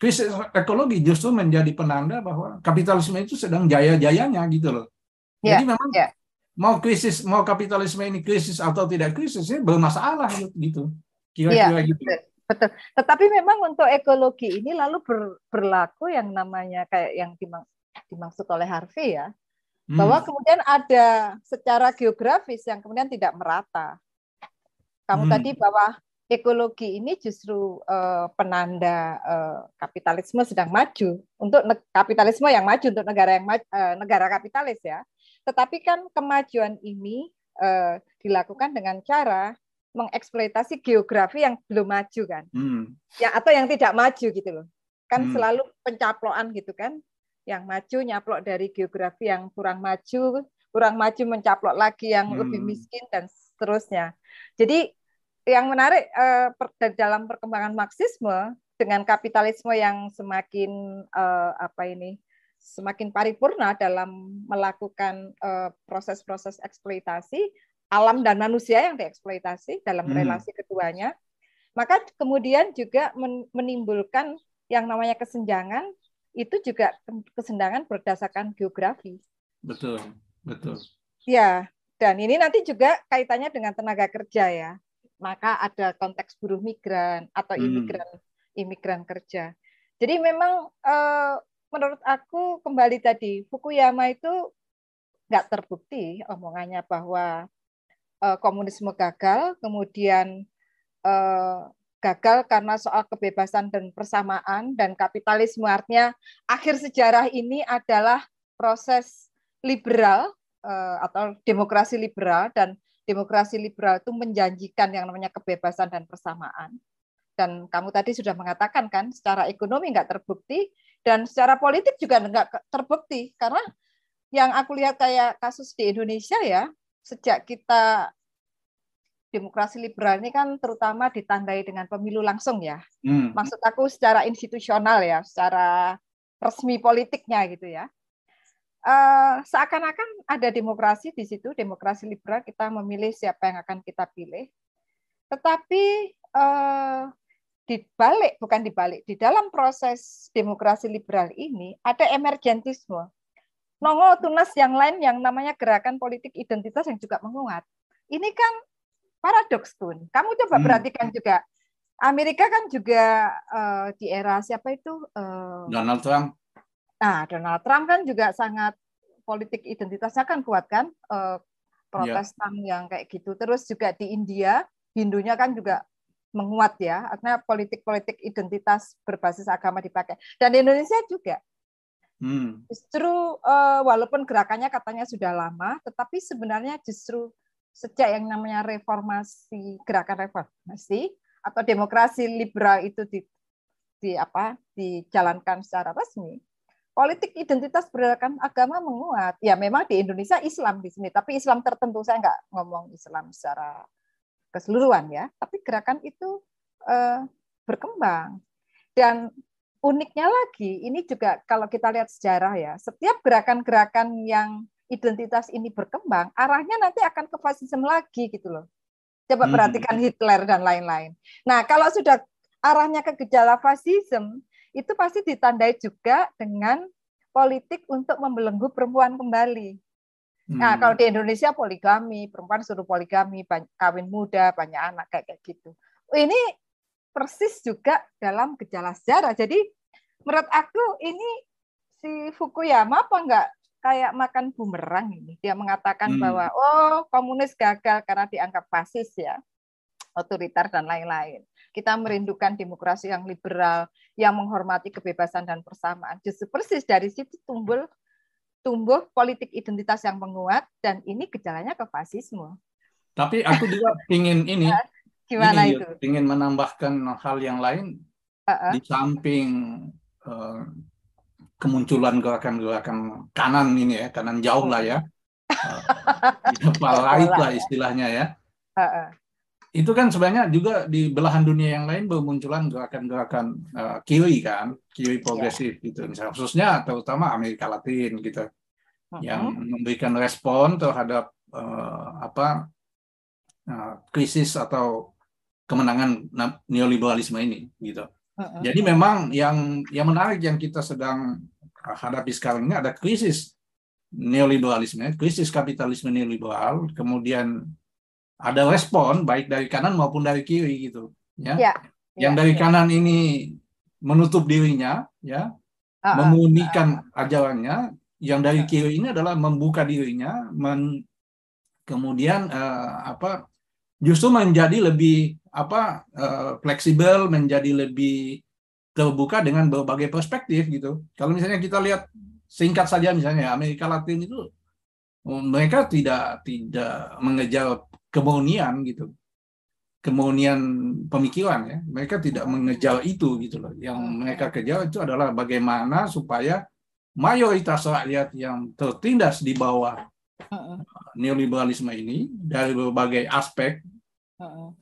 krisis ekologi justru menjadi penanda bahwa kapitalisme itu sedang jaya-jayanya gitu loh. Yeah, Jadi memang yeah. Mau krisis, mau kapitalisme ini krisis atau tidak krisis, ya bermasalah gitu. Kira-kira yeah, gitu.
Betul. Tetapi memang untuk ekologi ini lalu ber, berlaku yang namanya kayak yang dimaksud oleh Harvey ya, Hmm. Bahwa kemudian ada secara geografis yang kemudian tidak merata. Kamu hmm. tadi bahwa ekologi ini justru uh, penanda uh, kapitalisme sedang maju untuk kapitalisme yang maju untuk negara yang uh, negara kapitalis ya. Tetapi kan kemajuan ini uh, dilakukan dengan cara mengeksploitasi geografi yang belum maju kan, hmm. ya atau yang tidak maju gitu loh. Kan hmm. selalu pencaploan gitu kan yang maju nyaplok dari geografi yang kurang maju, kurang maju mencaplok lagi yang hmm. lebih miskin dan seterusnya. Jadi yang menarik uh, per, dalam perkembangan Marxisme dengan kapitalisme yang semakin uh, apa ini semakin paripurna dalam melakukan eh, proses-proses eksploitasi alam dan manusia yang dieksploitasi dalam hmm. relasi keduanya, maka kemudian juga menimbulkan yang namanya kesenjangan itu juga kesendangan berdasarkan geografi.
Betul, betul.
Ya, dan ini nanti juga kaitannya dengan tenaga kerja ya. Maka ada konteks buruh migran atau hmm. imigran hmm. imigran kerja. Jadi memang eh, menurut aku kembali tadi Fukuyama itu nggak terbukti omongannya bahwa eh, komunisme gagal, kemudian eh, gagal karena soal kebebasan dan persamaan dan kapitalisme. Artinya akhir sejarah ini adalah proses liberal uh, atau demokrasi liberal dan demokrasi liberal itu menjanjikan yang namanya kebebasan dan persamaan. Dan kamu tadi sudah mengatakan kan secara ekonomi nggak terbukti dan secara politik juga nggak terbukti karena yang aku lihat kayak kasus di Indonesia ya sejak kita demokrasi liberal ini kan terutama ditandai dengan pemilu langsung ya. Hmm. Maksud aku secara institusional ya, secara resmi politiknya gitu ya. Uh, seakan-akan ada demokrasi di situ, demokrasi liberal kita memilih siapa yang akan kita pilih. Tetapi uh, di balik bukan di balik di dalam proses demokrasi liberal ini ada emergentisme. Nongol tunas yang lain yang namanya gerakan politik identitas yang juga menguat. Ini kan paradoks pun. Kamu coba hmm. perhatikan juga. Amerika kan juga uh, di era siapa itu?
Uh, Donald Trump.
Nah, Donald Trump kan juga sangat politik identitasnya kan kuat kan? Uh, Protestan yeah. yang kayak gitu. Terus juga di India, Hindunya kan juga menguat ya. Artinya politik-politik identitas berbasis agama dipakai. Dan di Indonesia juga. Hmm. Justru uh, walaupun gerakannya katanya sudah lama, tetapi sebenarnya justru sejak yang namanya reformasi gerakan reformasi atau demokrasi liberal itu di, di apa dijalankan secara resmi politik identitas berdasarkan agama menguat ya memang di Indonesia Islam di sini tapi Islam tertentu saya nggak ngomong Islam secara keseluruhan ya tapi gerakan itu eh, berkembang dan uniknya lagi ini juga kalau kita lihat sejarah ya setiap gerakan-gerakan yang identitas ini berkembang, arahnya nanti akan ke fasisme lagi gitu loh. Coba hmm. perhatikan Hitler dan lain-lain. Nah, kalau sudah arahnya ke gejala fasisme, itu pasti ditandai juga dengan politik untuk membelenggu perempuan kembali. Nah, hmm. Kalau di Indonesia poligami, perempuan suruh poligami, kawin muda, banyak anak kayak kayak gitu. Ini persis juga dalam gejala sejarah. Jadi menurut aku ini si Fukuyama apa enggak kayak makan bumerang ini. Dia mengatakan hmm. bahwa oh komunis gagal karena dianggap fasis ya, otoriter dan lain-lain. Kita merindukan demokrasi yang liberal, yang menghormati kebebasan dan persamaan. Justru persis dari situ tumbuh tumbuh politik identitas yang menguat dan ini gejalanya ke fasisme.
Tapi aku juga ingin ini,
gimana ini, itu?
Ingin menambahkan hal yang lain uh -uh. di samping uh, kemunculan gerakan-gerakan kanan ini ya, kanan jauh lah ya. Uh, lah istilahnya ya. Itu kan sebenarnya juga di belahan dunia yang lain bermunculan gerakan-gerakan uh, kiri kan, kiri iya. progresif yeah. gitu. Misalnya khususnya terutama Amerika Latin gitu, uh-huh. yang memberikan respon terhadap uh, apa uh, krisis atau kemenangan neoliberalisme ini gitu. Uh-huh. Jadi memang yang yang menarik yang kita sedang hadapi sekarang ini ada krisis neoliberalisme, krisis kapitalisme neoliberal, kemudian ada respon baik dari kanan maupun dari kiri gitu ya, ya yang ya, dari ya. kanan ini menutup dirinya ya uh, uh, memunikan uh, ajarannya yang dari kiri ini adalah membuka dirinya men, kemudian uh, apa justru menjadi lebih apa uh, fleksibel menjadi lebih terbuka dengan berbagai perspektif gitu. Kalau misalnya kita lihat singkat saja misalnya Amerika Latin itu mereka tidak tidak mengejar kemurnian gitu. Kemurnian pemikiran ya. Mereka tidak mengejar itu gitu loh. Yang mereka kejar itu adalah bagaimana supaya mayoritas rakyat yang tertindas di bawah neoliberalisme ini dari berbagai aspek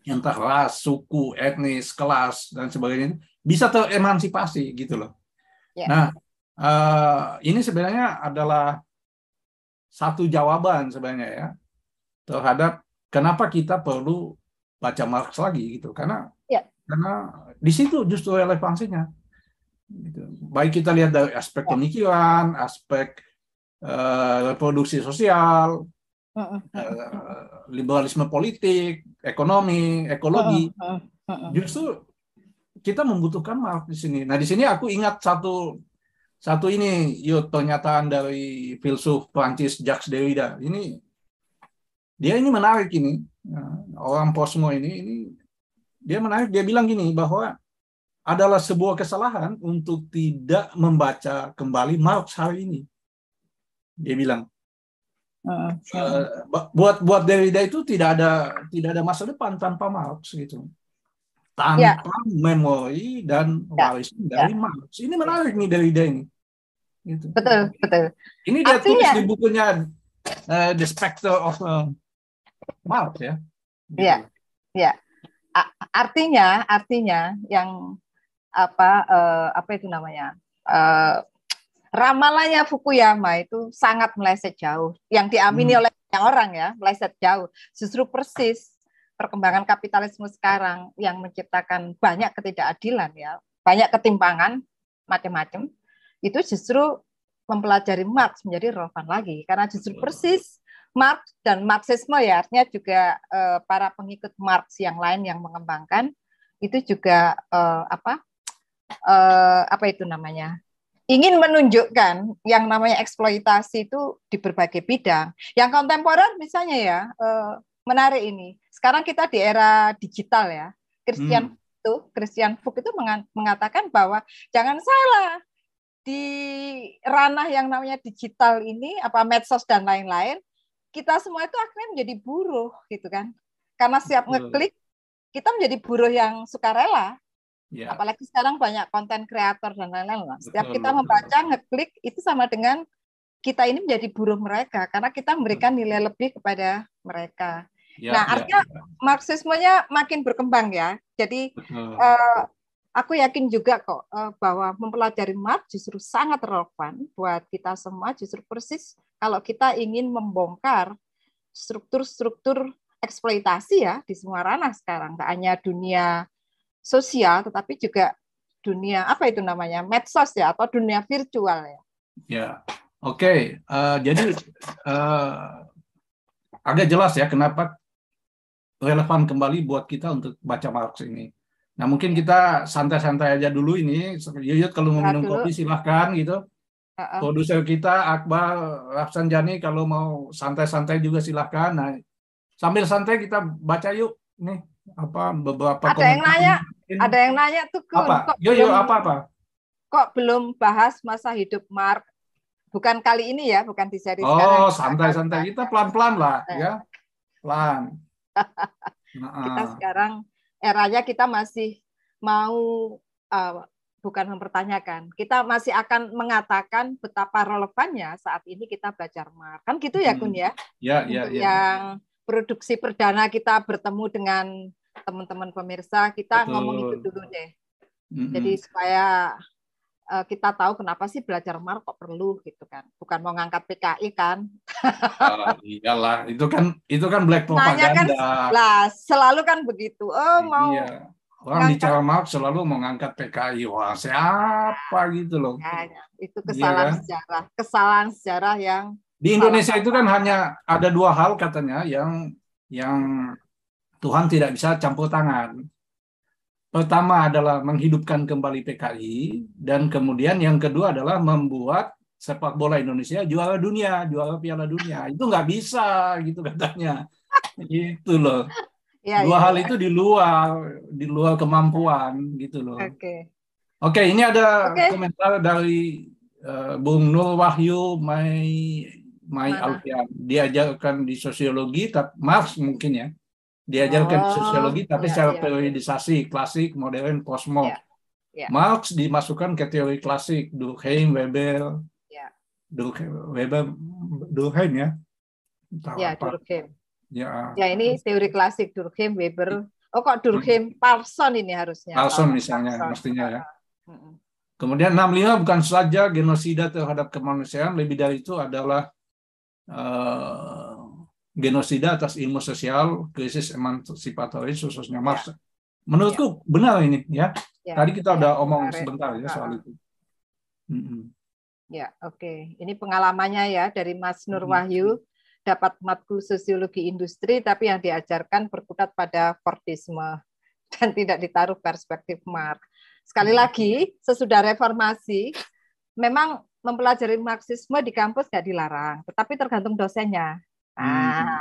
entah ras, suku, etnis, kelas dan sebagainya bisa teremansipasi gitu loh. Yeah. Nah, uh, ini sebenarnya adalah satu jawaban sebenarnya ya terhadap kenapa kita perlu baca Marx lagi gitu? Karena ya. karena di situ justru relevansinya. Gitu. baik kita lihat dari aspek ya. pemikiran aspek uh, reproduksi sosial uh, liberalisme politik ekonomi ekologi. Justru kita membutuhkan Marx di sini. Nah di sini aku ingat satu satu ini yuk pernyataan dari filsuf Prancis Jacques Derrida. Ini dia ini menarik ini nah, orang posmo ini ini dia menarik dia bilang gini bahwa adalah sebuah kesalahan untuk tidak membaca kembali Marx hari ini dia bilang uh, uh, buat buat Derrida itu tidak ada tidak ada masa depan tanpa Marx gitu tanpa ya. memori dan ya. warisan ya. dari Marx ini menarik nih Derrida ini gitu.
betul betul
ini dia Artinya, tulis di bukunya uh, The Spectre of uh, Marx ya.
Iya. Iya. Artinya, artinya yang apa uh, apa itu namanya? Uh, ramalannya Fukuyama itu sangat meleset jauh. Yang diamini hmm. oleh yang orang ya, meleset jauh. Justru persis perkembangan kapitalisme sekarang yang menciptakan banyak ketidakadilan ya, banyak ketimpangan macam-macam. Itu justru mempelajari Marx menjadi relevan lagi karena justru persis Marx dan Marxisme ya artinya juga uh, para pengikut Marx yang lain yang mengembangkan itu juga uh, apa uh, apa itu namanya ingin menunjukkan yang namanya eksploitasi itu di berbagai bidang. Yang kontemporer misalnya ya uh, menarik ini. Sekarang kita di era digital ya. Christian hmm. itu Christian Fuk itu mengatakan bahwa jangan salah di ranah yang namanya digital ini apa medsos dan lain-lain kita semua itu akhirnya menjadi buruh gitu kan. Karena siap ngeklik, kita menjadi buruh yang sukarela. Ya. Apalagi sekarang banyak konten kreator dan lain-lain. Setiap betul, kita membaca, ngeklik, itu sama dengan kita ini menjadi buruh mereka karena kita memberikan nilai lebih kepada mereka. Ya, nah, ya, artinya ya. marxismenya makin berkembang ya. Jadi uh, aku yakin juga kok uh, bahwa mempelajari Marx justru sangat relevan buat kita semua justru persis kalau kita ingin membongkar struktur-struktur eksploitasi ya di semua ranah sekarang, tak hanya dunia sosial tetapi juga dunia apa itu namanya medsos ya atau dunia virtual ya.
Ya, oke. Okay. Uh, eh, jadi uh, agak jelas ya kenapa relevan kembali buat kita untuk baca Marx ini. Nah mungkin kita santai-santai aja dulu ini. Yuyut kalau mau minum kopi silahkan gitu. Uh-uh. Produser kita Akbar Rafsanjani kalau mau santai-santai juga silahkan. Nah, sambil santai kita baca yuk nih apa beberapa
ada yang nanya ada yang nanya tuh
Kun, apa? yuk yuk apa apa?
kok belum bahas masa hidup Mark? Bukan kali ini ya bukan di seri
oh santai-santai. Kita pelan-pelan lah eh. ya. Pelan.
Nah, kita sekarang eranya kita masih mau uh, bukan mempertanyakan. Kita masih akan mengatakan betapa relevannya saat ini kita belajar Marx. Kan gitu ya, Kun ya?
Ya, ya, ya.
Yang produksi perdana kita bertemu dengan teman-teman pemirsa kita Betul. ngomong itu dulu deh. Mm-hmm. Jadi supaya uh, kita tahu kenapa sih belajar mar kok perlu gitu kan. Bukan mau ngangkat PKI kan.
uh, iyalah, itu kan itu kan black propaganda. Kan,
lah, selalu kan begitu. Oh, mau iya.
Orang bicara Marx selalu mengangkat PKI. Wah, siapa gitu loh.
Ya, itu iya kesalahan iya, kan? sejarah. Kesalahan sejarah yang
di Indonesia itu kan hanya ada dua hal katanya yang yang Tuhan tidak bisa campur tangan. Pertama adalah menghidupkan kembali PKI dan kemudian yang kedua adalah membuat sepak bola Indonesia juara dunia, juara Piala Dunia. Itu nggak bisa gitu katanya. Itu loh. Ya, dua ya, hal ya. itu di luar di luar kemampuan gitu loh. Oke. Okay. Oke, ini ada okay. komentar dari uh, Bung Nur Wahyu Mai Mai Alfian. Diajarkan di sosiologi, tapi Marx mungkin ya. Diajarkan oh, di sosiologi, tapi ya, secara ya. periodisasi, klasik, modern, kosmo. Ya, ya. Marx dimasukkan ke teori klasik, Durkheim, Weber. Ya. Durkheim, Weber, Durkheim ya.
Entah ya, apa. Durkheim. Ya. ya, ini teori klasik Durkheim, Weber. Oh kok Durkheim, Parson ini harusnya.
Parson misalnya, Parson. mestinya ya. Kemudian 65 bukan saja genosida terhadap kemanusiaan, lebih dari itu adalah uh, genosida atas ilmu sosial, krisis emansipatoris khususnya Marx. Ya. Menurutku ya. benar ini ya. ya. Tadi kita ya. udah omong Kemarin. sebentar ya soal itu.
Mm -hmm. Ya, oke. Okay. Ini pengalamannya ya dari Mas Nur Wahyu dapat matkul sosiologi industri tapi yang diajarkan berkutat pada Fordisme dan tidak ditaruh perspektif Marx. Sekali lagi, sesudah reformasi memang mempelajari Marxisme di kampus nggak dilarang, tetapi tergantung dosennya. Nah, hmm.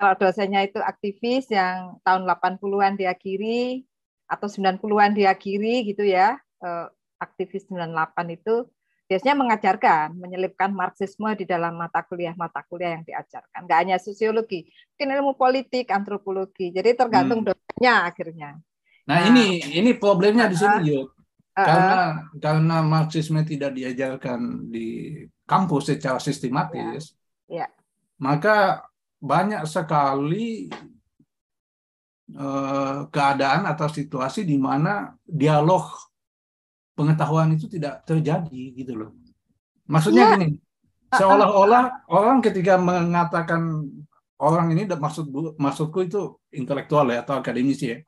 kalau dosennya itu aktivis yang tahun 80-an diakhiri atau 90-an diakhiri gitu ya, eh, aktivis 98 itu biasanya mengajarkan, menyelipkan Marxisme di dalam mata kuliah-mata kuliah yang diajarkan. Nggak hanya sosiologi, mungkin ilmu politik, antropologi. Jadi tergantung hmm. dosennya akhirnya.
Nah, nah ini ini problemnya di sini, Yuk karena karena Marxisme tidak diajarkan di kampus secara sistematis, ya. Ya. maka banyak sekali uh, keadaan atau situasi di mana dialog pengetahuan itu tidak terjadi gitu loh. Maksudnya ya. gini, seolah-olah orang ketika mengatakan orang ini maksud maksudku itu intelektual ya atau akademisi ya.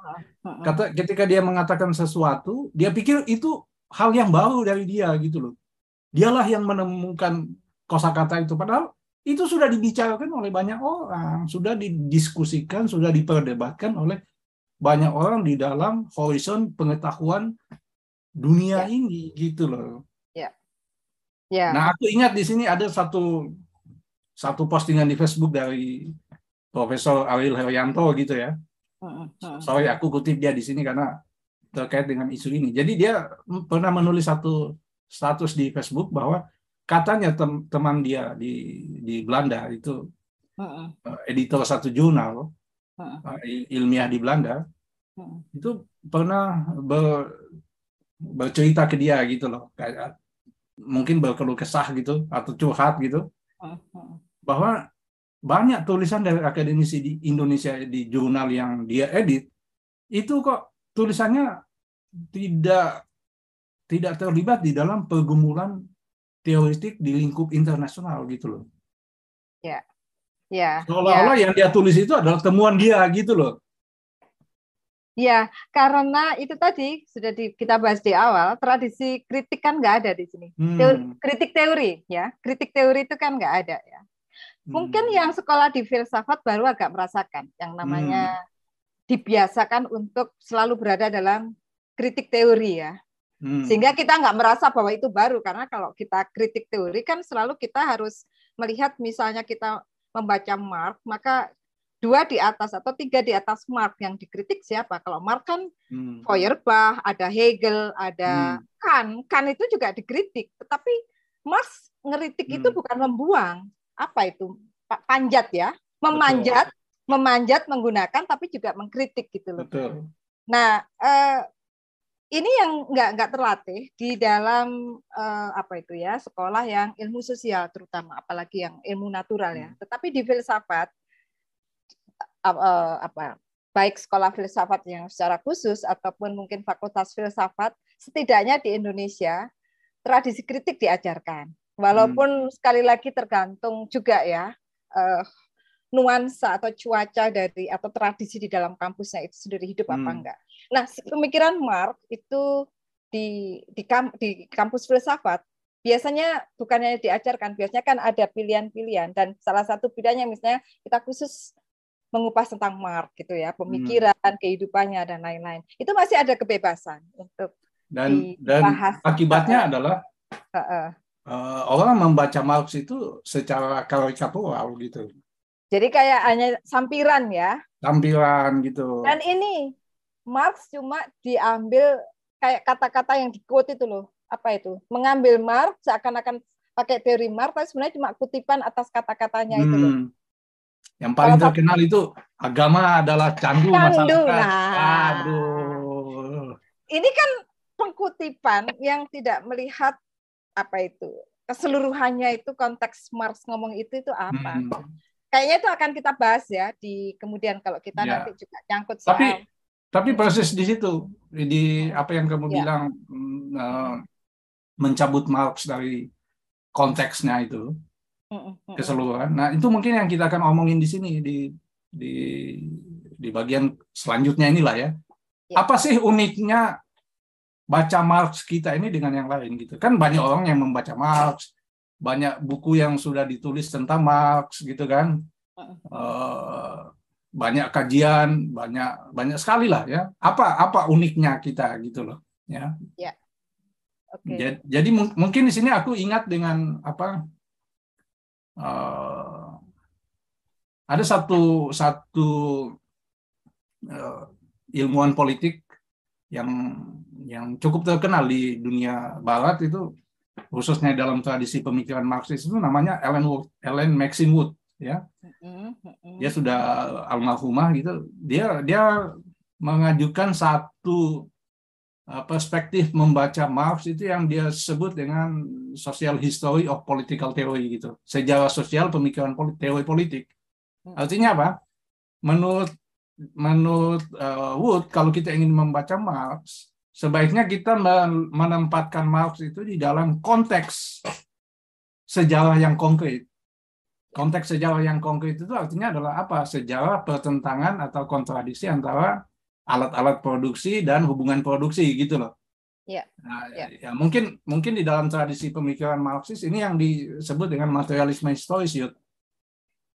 Kata ketika dia mengatakan sesuatu, dia pikir itu hal yang baru dari dia gitu loh. Dialah yang menemukan kosakata itu padahal itu sudah dibicarakan oleh banyak orang, sudah didiskusikan, sudah diperdebatkan oleh banyak orang di dalam horizon pengetahuan dunia ya. ini gitu loh. Ya. Ya. Nah, aku ingat di sini ada satu satu postingan di Facebook dari Profesor Ariel Heryanto gitu ya. Sorry aku kutip dia di sini karena terkait dengan isu ini. Jadi dia pernah menulis satu status di Facebook bahwa katanya tem teman dia di di Belanda itu uh editor satu jurnal uh ilmiah di Belanda itu pernah ber, bercerita ke dia gitu loh kayak mungkin berkeluh kesah gitu atau curhat gitu bahwa banyak tulisan dari akademisi di Indonesia di jurnal yang dia edit itu kok tulisannya tidak tidak terlibat di dalam pergumulan teoretik di lingkup internasional gitu loh.
Ya. Ya.
Seolah-olah ya. yang dia tulis itu adalah temuan dia gitu loh.
Ya, karena itu tadi sudah di, kita bahas di awal, tradisi kritik kan nggak ada di sini. Hmm. kritik teori, ya, kritik teori itu kan nggak ada ya. Mungkin hmm. yang sekolah di filsafat baru agak merasakan yang namanya hmm. dibiasakan untuk selalu berada dalam kritik teori ya. Hmm. Sehingga kita nggak merasa bahwa itu baru karena kalau kita kritik teori kan selalu kita harus melihat misalnya kita membaca Marx maka dua di atas atau tiga di atas Marx yang dikritik siapa? Kalau Marx kan hmm. Feuerbach, ada Hegel, ada hmm. Kant. Kant itu juga dikritik, tetapi Marx ngeritik hmm. itu bukan membuang, apa itu panjat ya memanjat Betul. memanjat menggunakan tapi juga mengkritik gitu loh Betul. nah eh, ini yang nggak nggak terlatih di dalam eh, apa itu ya sekolah yang ilmu sosial terutama apalagi yang ilmu natural ya hmm. tetapi di filsafat eh, apa baik sekolah filsafat yang secara khusus ataupun mungkin fakultas filsafat, setidaknya di Indonesia tradisi kritik diajarkan. Walaupun hmm. sekali lagi tergantung juga ya uh, nuansa atau cuaca dari atau tradisi di dalam kampusnya itu sendiri hidup hmm. apa enggak. Nah, pemikiran Mark itu di di, kamp, di kampus filsafat biasanya bukannya diajarkan, biasanya kan ada pilihan-pilihan dan salah satu pilihannya misalnya kita khusus mengupas tentang Mark gitu ya, pemikiran, hmm. kehidupannya dan lain-lain. Itu masih ada kebebasan untuk
dan dibahas. dan akibatnya uh, adalah uh, uh. Uh, orang membaca Marx itu secara karikatural gitu.
Jadi kayak hanya sampiran ya.
Sampiran gitu.
Dan ini Marx cuma diambil kayak kata-kata yang di quote itu loh. Apa itu? Mengambil Marx seakan-akan pakai teori Marx, tapi sebenarnya cuma kutipan atas kata-katanya hmm. itu loh.
Yang paling Kalau terkenal itu agama adalah candu, candu masyarakat. Nah. Aduh.
Ini kan pengkutipan yang tidak melihat apa itu keseluruhannya itu konteks Marx ngomong itu itu apa? Hmm. Kayaknya itu akan kita bahas ya di kemudian kalau kita ya. nanti juga nyangkut
soal. Tapi tapi proses di situ di apa yang kamu ya. bilang uh, mencabut Marx dari konteksnya itu keseluruhan. Nah, itu mungkin yang kita akan omongin di sini di di di bagian selanjutnya inilah ya. ya. Apa sih uniknya baca Marx kita ini dengan yang lain gitu? Kan banyak orang yang membaca Marx, banyak buku yang sudah ditulis tentang Marx gitu kan. Uh, banyak kajian, banyak banyak sekali lah ya. Apa apa uniknya kita gitu loh, ya. Ya. Okay. Jadi, jadi mungkin di sini aku ingat dengan apa uh, ada satu satu uh, ilmuwan politik yang yang cukup terkenal di dunia barat itu khususnya dalam tradisi pemikiran Marxis itu namanya Ellen Wood, Ellen Maxine Wood ya. Dia sudah almarhumah gitu. Dia dia mengajukan satu perspektif membaca Marx itu yang dia sebut dengan social history of political theory gitu. Sejarah sosial pemikiran politik, teori politik. Hmm. Artinya apa? Menurut menurut uh, Wood kalau kita ingin membaca Marx, sebaiknya kita menempatkan Marx itu di dalam konteks sejarah yang konkret. Konteks sejarah yang konkret itu artinya adalah apa? Sejarah pertentangan atau kontradiksi antara alat-alat produksi dan hubungan produksi gitu loh. Ya. Nah, ya. ya mungkin mungkin di dalam tradisi pemikiran Marxis ini yang disebut dengan materialisme historis, Yud.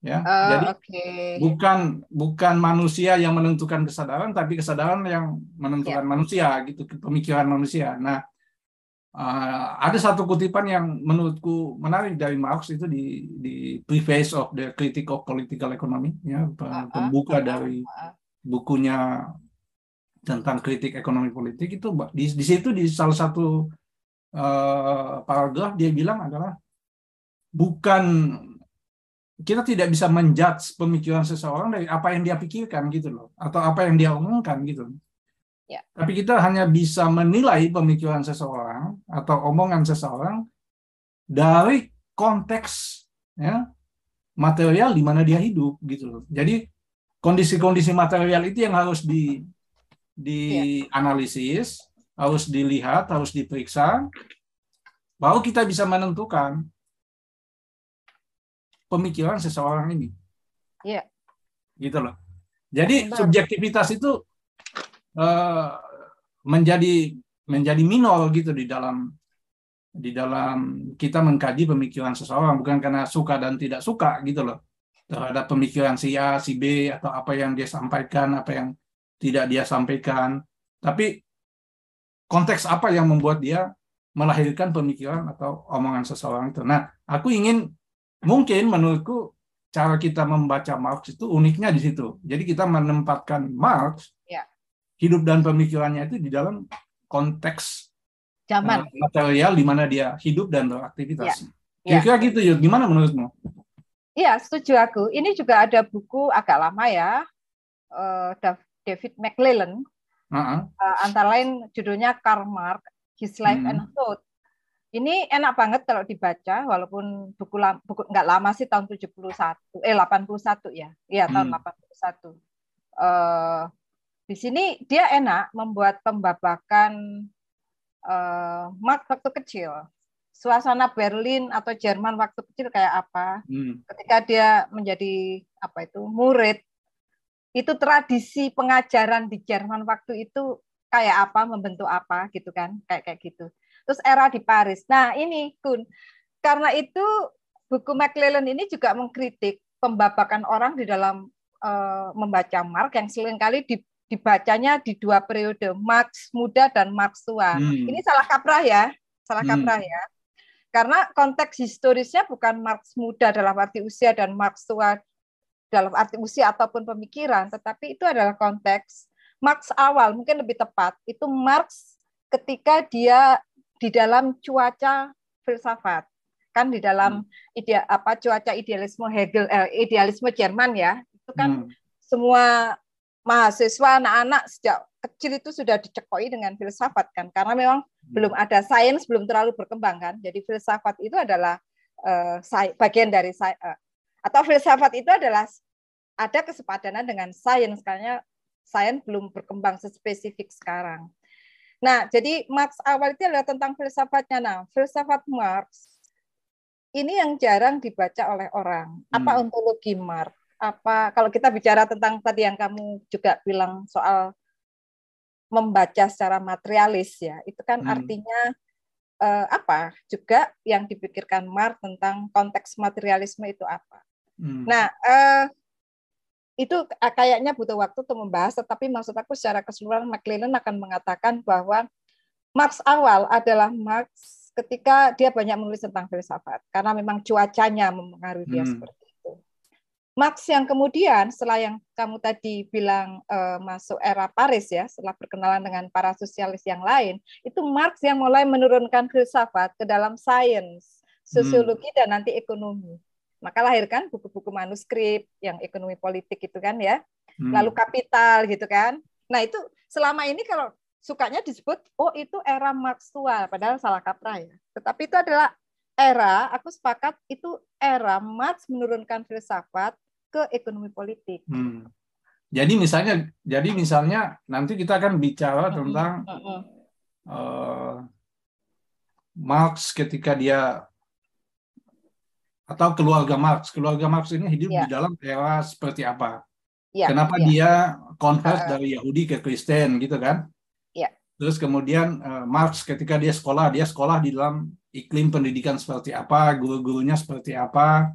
Ya, uh, jadi okay. bukan bukan manusia yang menentukan kesadaran, tapi kesadaran yang menentukan ya. manusia gitu, pemikiran manusia. Nah, uh, ada satu kutipan yang menurutku menarik dari Marx itu di di Preface of the Critique of Political Economy, ya, pembuka uh, uh, dari bukunya tentang kritik ekonomi politik itu di, di situ di salah satu uh, paragraf dia bilang adalah bukan kita tidak bisa menjudge pemikiran seseorang dari apa yang dia pikirkan gitu loh atau apa yang dia omongkan gitu. Ya. Tapi kita hanya bisa menilai pemikiran seseorang atau omongan seseorang dari konteks ya material di mana dia hidup gitu loh. Jadi kondisi-kondisi material itu yang harus di dianalisis, ya. harus dilihat, harus diperiksa, baru kita bisa menentukan pemikiran seseorang ini. Iya. Gitu loh. Jadi Benar. subjektivitas itu uh, menjadi menjadi minor gitu di dalam di dalam kita mengkaji pemikiran seseorang bukan karena suka dan tidak suka gitu loh terhadap pemikiran si A, si B atau apa yang dia sampaikan, apa yang tidak dia sampaikan, tapi konteks apa yang membuat dia melahirkan pemikiran atau omongan seseorang itu. Nah, aku ingin mungkin menurutku cara kita membaca Marx itu uniknya di situ. Jadi kita menempatkan Marx ya. hidup dan pemikirannya itu di dalam konteks zaman uh, material di mana dia hidup dan beraktivitas. Ya. Kira-kira gitu, Yud. Gimana menurutmu?
Iya, setuju aku. Ini juga ada buku agak lama ya, uh, David McClellan. Uh-huh. Uh, antara lain judulnya Karl Marx, His Life hmm. and Thought. Ini enak banget kalau dibaca, walaupun buku, buku nggak lama sih tahun 71, eh 81 ya, iya tahun hmm. 81. uh, di sini dia enak membuat pembabakan uh, Marx waktu kecil. Suasana Berlin atau Jerman waktu kecil kayak apa? Hmm. Ketika dia menjadi apa itu murid, itu tradisi pengajaran di Jerman waktu itu kayak apa, membentuk apa gitu kan, kayak kayak gitu. Terus era di Paris. Nah ini Kun, karena itu buku McClellan ini juga mengkritik pembabakan orang di dalam uh, membaca Marx yang sering kali di, dibacanya di dua periode, Marx muda dan Marx tua. Hmm. Ini salah kaprah ya, salah hmm. kaprah ya. Karena konteks historisnya bukan Marx muda dalam arti usia dan Marx tua dalam arti usia ataupun pemikiran, tetapi itu adalah konteks Marx awal, mungkin lebih tepat. Itu Marx ketika dia di dalam cuaca filsafat kan di dalam hmm. ide apa cuaca idealisme Hegel eh, idealisme Jerman ya itu kan hmm. semua mahasiswa anak-anak sejak kecil itu sudah dicekoi dengan filsafat kan karena memang hmm. belum ada sains belum terlalu berkembang kan jadi filsafat itu adalah uh, bagian dari uh, atau filsafat itu adalah ada kesepadanan dengan sains karena sains belum berkembang sespesifik sekarang. Nah, jadi Marx awal itu adalah tentang filsafatnya. Nah, filsafat Marx ini yang jarang dibaca oleh orang. Apa hmm. ontologi Marx? Apa kalau kita bicara tentang tadi yang kamu juga bilang soal membaca secara materialis ya, itu kan hmm. artinya eh, apa? Juga yang dipikirkan Marx tentang konteks materialisme itu apa. Hmm. Nah, eh, itu kayaknya butuh waktu untuk membahas, tetapi maksud aku secara keseluruhan McLennan akan mengatakan bahwa Marx awal adalah Marx ketika dia banyak menulis tentang filsafat karena memang cuacanya mempengaruhi dia hmm. seperti itu. Marx yang kemudian setelah yang kamu tadi bilang uh, masuk era Paris ya, setelah berkenalan dengan para sosialis yang lain, itu Marx yang mulai menurunkan filsafat ke dalam sains, sosiologi hmm. dan nanti ekonomi. Maka lahirkan buku-buku manuskrip yang ekonomi politik itu kan ya. Hmm. Lalu kapital gitu kan. Nah, itu selama ini kalau sukanya disebut oh itu era Marx tua padahal salah kaprah ya. Tetapi itu adalah era aku sepakat itu era Marx menurunkan filsafat ke ekonomi politik. Hmm.
Jadi misalnya jadi misalnya nanti kita akan bicara tentang. Uh, Marx ketika dia atau keluarga Marx. Keluarga Marx ini hidup yeah. di dalam era seperti apa? Yeah, Kenapa yeah. dia convert uh, dari Yahudi ke Kristen gitu kan? Terus kemudian uh, Marx ketika dia sekolah, dia sekolah di dalam iklim pendidikan seperti apa, guru-gurunya seperti apa.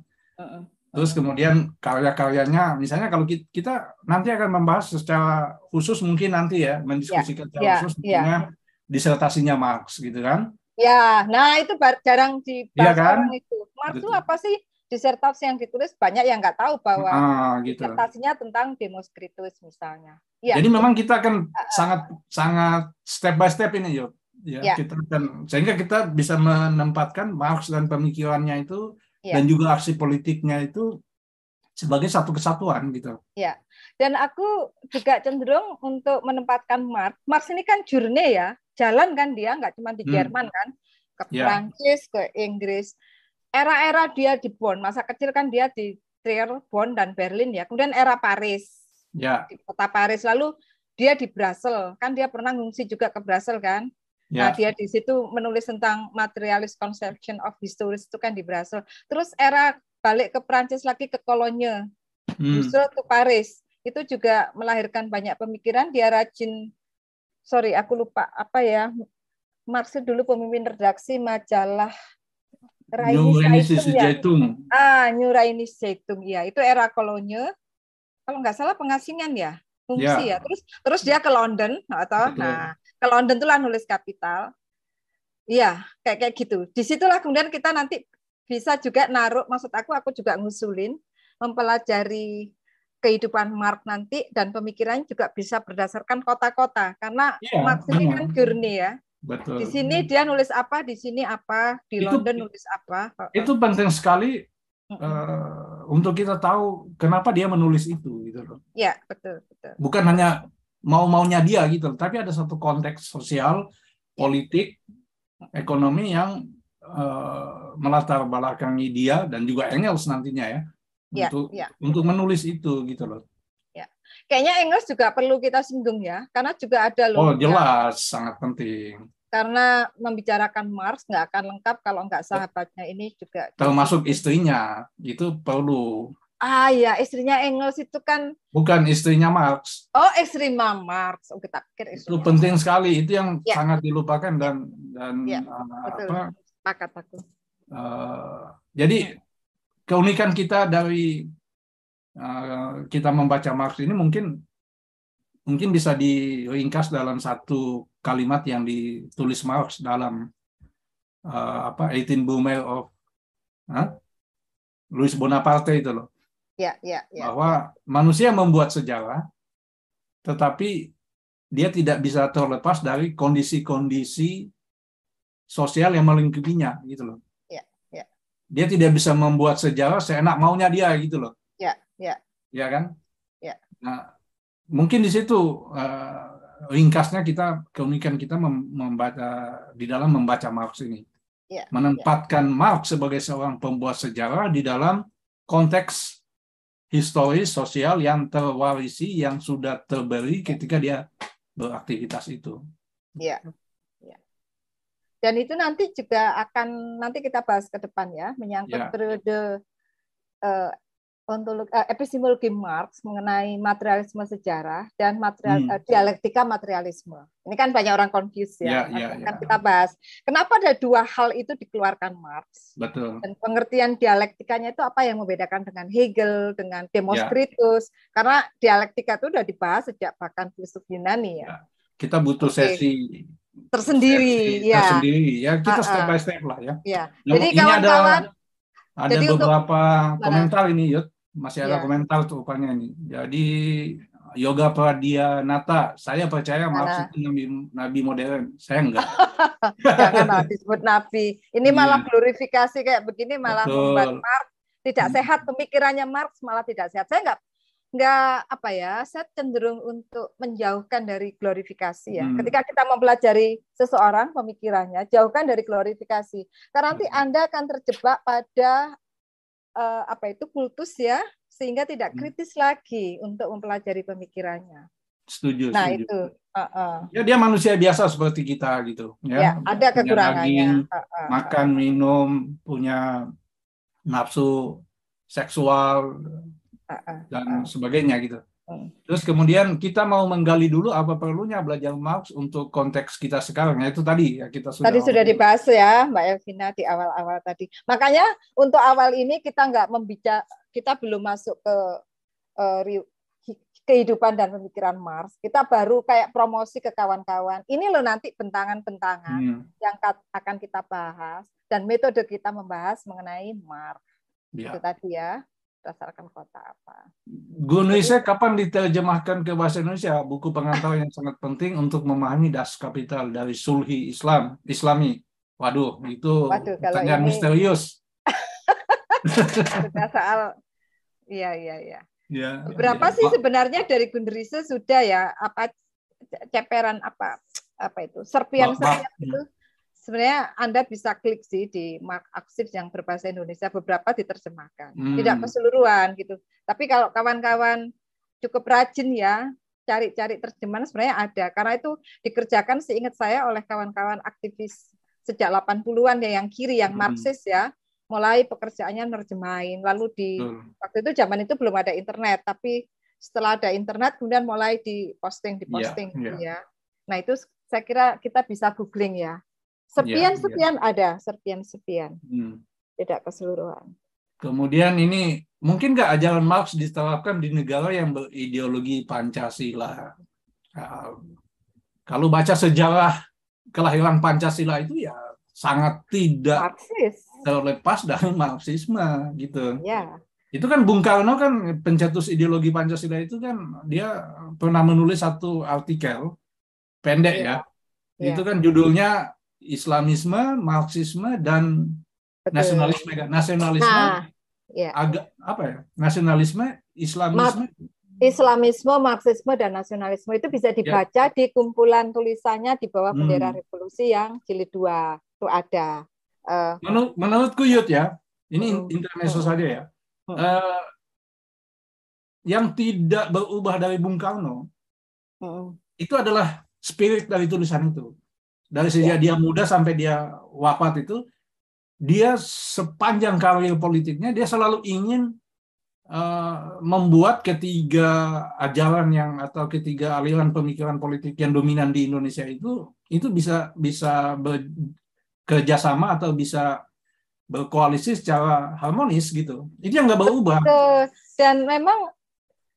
Terus kemudian karya-karyanya, misalnya kalau kita, nanti akan membahas secara khusus mungkin nanti ya, mendiskusikan yeah, secara yeah, khusus yeah. disertasinya Marx gitu kan.
Ya, nah itu jarang dibahas ya kan? itu. Marx itu apa sih? disertasi yang ditulis banyak yang nggak tahu bahwa ah, gitu. disertasinya tentang Demoskritus misalnya.
Ya. Jadi memang kita akan uh, sangat sangat step by step ini yuk. Ya, ya. kita akan sehingga kita bisa menempatkan Marx dan pemikirannya itu ya. dan juga aksi politiknya itu sebagai satu kesatuan gitu.
Ya. Dan aku juga cenderung untuk menempatkan Marx. Marx ini kan jurne ya, jalan kan dia nggak cuma di hmm. Jerman kan, ke ya. Prancis, ke Inggris era-era dia di Bonn, masa kecil kan dia di Trier, Bonn dan Berlin ya. Kemudian era Paris. Ya. Di kota Paris lalu dia di Brussels, kan dia pernah ngungsi juga ke Brussels kan. Ya. Nah, dia di situ menulis tentang materialist conception of history itu kan di Brussels. Terus era balik ke Prancis lagi ke Kolonye. Hmm. Justru ke Paris. Itu juga melahirkan banyak pemikiran. Dia rajin sorry aku lupa apa ya. Maksud dulu pemimpin redaksi majalah
Raini Zaitung
ya. Ah, New Raini Zaitung ya. Itu era kolonial. Kalau nggak salah pengasingan ya, fungsi ya. ya. Terus terus dia ke London atau Betul. nah ke London tuh lah nulis Kapital. Iya, kayak kayak gitu. Di situlah kemudian kita nanti bisa juga naruh. Maksud aku, aku juga ngusulin mempelajari kehidupan Mark nanti dan pemikiran juga bisa berdasarkan kota-kota karena ya, Marx ini kan journey ya Betul. Di sini dia nulis apa, di sini apa, di itu, London nulis apa.
Itu penting sekali uh, untuk kita tahu kenapa dia menulis itu gitu loh.
Ya, betul, betul.
Bukan hanya mau-maunya dia gitu, tapi ada satu konteks sosial, politik, ekonomi yang uh, melatar belakangi dia dan juga Engels nantinya ya, ya untuk ya. untuk menulis itu gitu loh.
Ya. Kayaknya Engels juga perlu kita singgung ya, karena juga ada loh.
Oh jelas, ya. sangat penting.
Karena membicarakan Marx nggak akan lengkap kalau nggak sahabatnya ini juga.
Termasuk istrinya, itu perlu.
Ah ya, istrinya Engels itu kan.
Bukan istrinya Marx.
Oh, istri Marx. Oh, kita pikir
istrinya. Itu penting sekali, itu yang ya. sangat dilupakan dan dan ya,
betul. apa? Pakat aku.
Uh, jadi keunikan kita dari Eh, kita membaca Marx ini mungkin mungkin bisa diringkas dalam satu kalimat yang ditulis Marx dalam uh, apa 18 Brumaire of huh? Louis Bonaparte itu loh.
Ya, ya, ya,
bahwa manusia membuat sejarah tetapi dia tidak bisa terlepas dari kondisi-kondisi sosial yang melingkupinya gitu loh.
Ya, ya.
Dia tidak bisa membuat sejarah seenak maunya dia gitu loh.
Ya, ya.
Ya kan?
Ya.
Nah, mungkin di situ uh, ringkasnya kita keunikan kita membaca di dalam membaca Marx ini.
Ya,
Menempatkan ya. Marx sebagai seorang pembuat sejarah di dalam konteks historis sosial yang terwarisi yang sudah terberi ketika dia beraktivitas itu.
Iya. Dan itu nanti juga akan nanti kita bahas ke depan ya menyangkut ya. periode uh, ontologi uh, epistemologi Marx mengenai materialisme sejarah dan material hmm. uh, dialektika materialisme. Ini kan banyak orang confuse ya.
ya, ya kan
ya. kita bahas. Kenapa ada dua hal itu dikeluarkan Marx?
Betul.
Dan pengertian dialektikanya itu apa yang membedakan dengan Hegel, dengan Demoskritus? Ya. Karena dialektika itu sudah dibahas sejak bahkan filsuf Yunani ya. ya.
Kita butuh okay. sesi
tersendiri
ya. Tersendiri ya. Kita step by step lah ya.
Ya. Jadi kawan-kawan
ada Jadi beberapa untuk, komentar ini Yud masih ada yeah. komentar tuh rupanya ini. Jadi Yoga Nata, saya percaya Marx itu nabi, nabi modern. Saya enggak.
Jangan disebut nabi. Ini malah iya. glorifikasi kayak begini malah Betul. membuat Marx tidak hmm. sehat pemikirannya Marx malah tidak sehat. Saya enggak enggak apa ya, saya cenderung untuk menjauhkan dari glorifikasi ya. Hmm. Ketika kita mempelajari seseorang pemikirannya, jauhkan dari glorifikasi. Karena nanti hmm. Anda akan terjebak pada uh, apa itu kultus ya sehingga tidak hmm. kritis lagi untuk mempelajari pemikirannya.
Setuju.
Nah
setuju.
itu. Uh, uh.
Ya dia manusia biasa seperti kita gitu. Ya,
ya ada kekurangannya.
Daging, uh, uh, makan, minum, punya nafsu seksual dan sebagainya gitu. Hmm. Terus kemudian kita mau menggali dulu apa perlunya belajar Marx untuk konteks kita sekarang. Ya itu tadi ya kita
sudah Tadi sudah dibahas ya Mbak Elvina di awal-awal tadi. Makanya untuk awal ini kita nggak membicara, kita belum masuk ke uh, kehidupan dan pemikiran Marx. Kita baru kayak promosi ke kawan-kawan. Ini loh nanti bentangan-bentangan hmm. yang akan kita bahas dan metode kita membahas mengenai Marx. Ya. Itu tadi ya berdasarkan kota apa.
Gunuise kapan diterjemahkan ke bahasa Indonesia? Buku pengantar yang sangat penting untuk memahami das kapital dari Sulhi Islam, Islami. Waduh, itu Waduh, pertanyaan ini... misterius.
soal, iya iya iya. Ya, Berapa ya. sih sebenarnya dari Gunrise sudah ya apa ceperan apa apa itu serpian serpian itu sebenarnya Anda bisa klik sih di mark aksif yang berbahasa Indonesia beberapa diterjemahkan. Hmm. Tidak keseluruhan gitu. Tapi kalau kawan-kawan cukup rajin ya cari-cari terjemahan sebenarnya ada karena itu dikerjakan seingat saya oleh kawan-kawan aktivis sejak 80-an ya yang kiri yang hmm. Marxis ya mulai pekerjaannya nerjemahin lalu di hmm. waktu itu zaman itu belum ada internet tapi setelah ada internet kemudian mulai diposting diposting yeah, yeah. ya nah itu saya kira kita bisa googling ya Sepian-sepian ya, ya. ada, sepian-sepian. Hmm. Tidak keseluruhan.
Kemudian ini mungkin nggak ajaran Marx diterapkan di negara yang berideologi Pancasila. Nah, kalau baca sejarah kelahiran Pancasila itu ya sangat tidak Marxis. terlepas dari Marxisme gitu.
Ya.
Itu kan Bung Karno kan pencetus ideologi Pancasila itu kan dia pernah menulis satu artikel pendek ya. ya. Itu kan judulnya Islamisme, Marxisme dan Betul. nasionalisme kan. Nasionalisme nah, ya. agak apa ya? Nasionalisme, Islamisme
Islamisme, Marxisme dan nasionalisme itu bisa dibaca ya. di kumpulan tulisannya di bawah hmm. bendera hmm. revolusi yang jilid dua itu ada.
Uh, Menur menurutku Yud ya, ini uh, intermezzo uh, saja ya. Uh, yang tidak berubah dari Bung Karno
Hmm.
itu adalah spirit dari tulisan itu. Dari sejak dia muda sampai dia wafat itu, dia sepanjang karir politiknya dia selalu ingin uh, membuat ketiga ajaran yang atau ketiga aliran pemikiran politik yang dominan di Indonesia itu itu bisa bisa bekerjasama atau bisa berkoalisi secara harmonis gitu. Itu yang nggak berubah.
Dan memang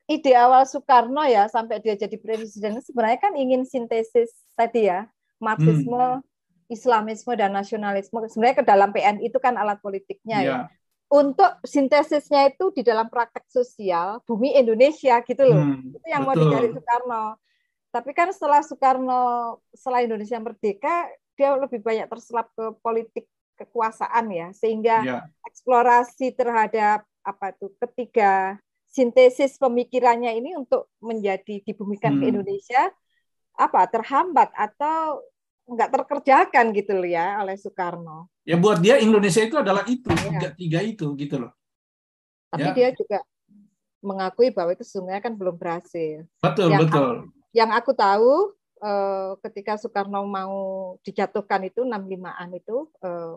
ide awal Soekarno ya sampai dia jadi presiden sebenarnya kan ingin sintesis tadi ya Marxisme, hmm. Islamisme dan nasionalisme sebenarnya ke dalam PN itu kan alat politiknya yeah. ya. Untuk sintesisnya itu di dalam praktek sosial bumi Indonesia gitu loh. Hmm, itu yang betul. mau dicari Soekarno. Tapi kan setelah Soekarno setelah Indonesia merdeka dia lebih banyak terselap ke politik kekuasaan ya sehingga yeah. eksplorasi terhadap apa itu ketiga sintesis pemikirannya ini untuk menjadi dibumikan hmm. ke Indonesia apa terhambat atau nggak terkerjakan gitu loh ya oleh Soekarno.
Ya buat dia Indonesia itu adalah itu ya. tiga tiga itu gitu loh.
Tapi ya. dia juga mengakui bahwa itu sesungguhnya kan belum berhasil.
Betul yang betul.
Aku, yang aku tahu eh, ketika Soekarno mau dijatuhkan itu 65-an itu eh,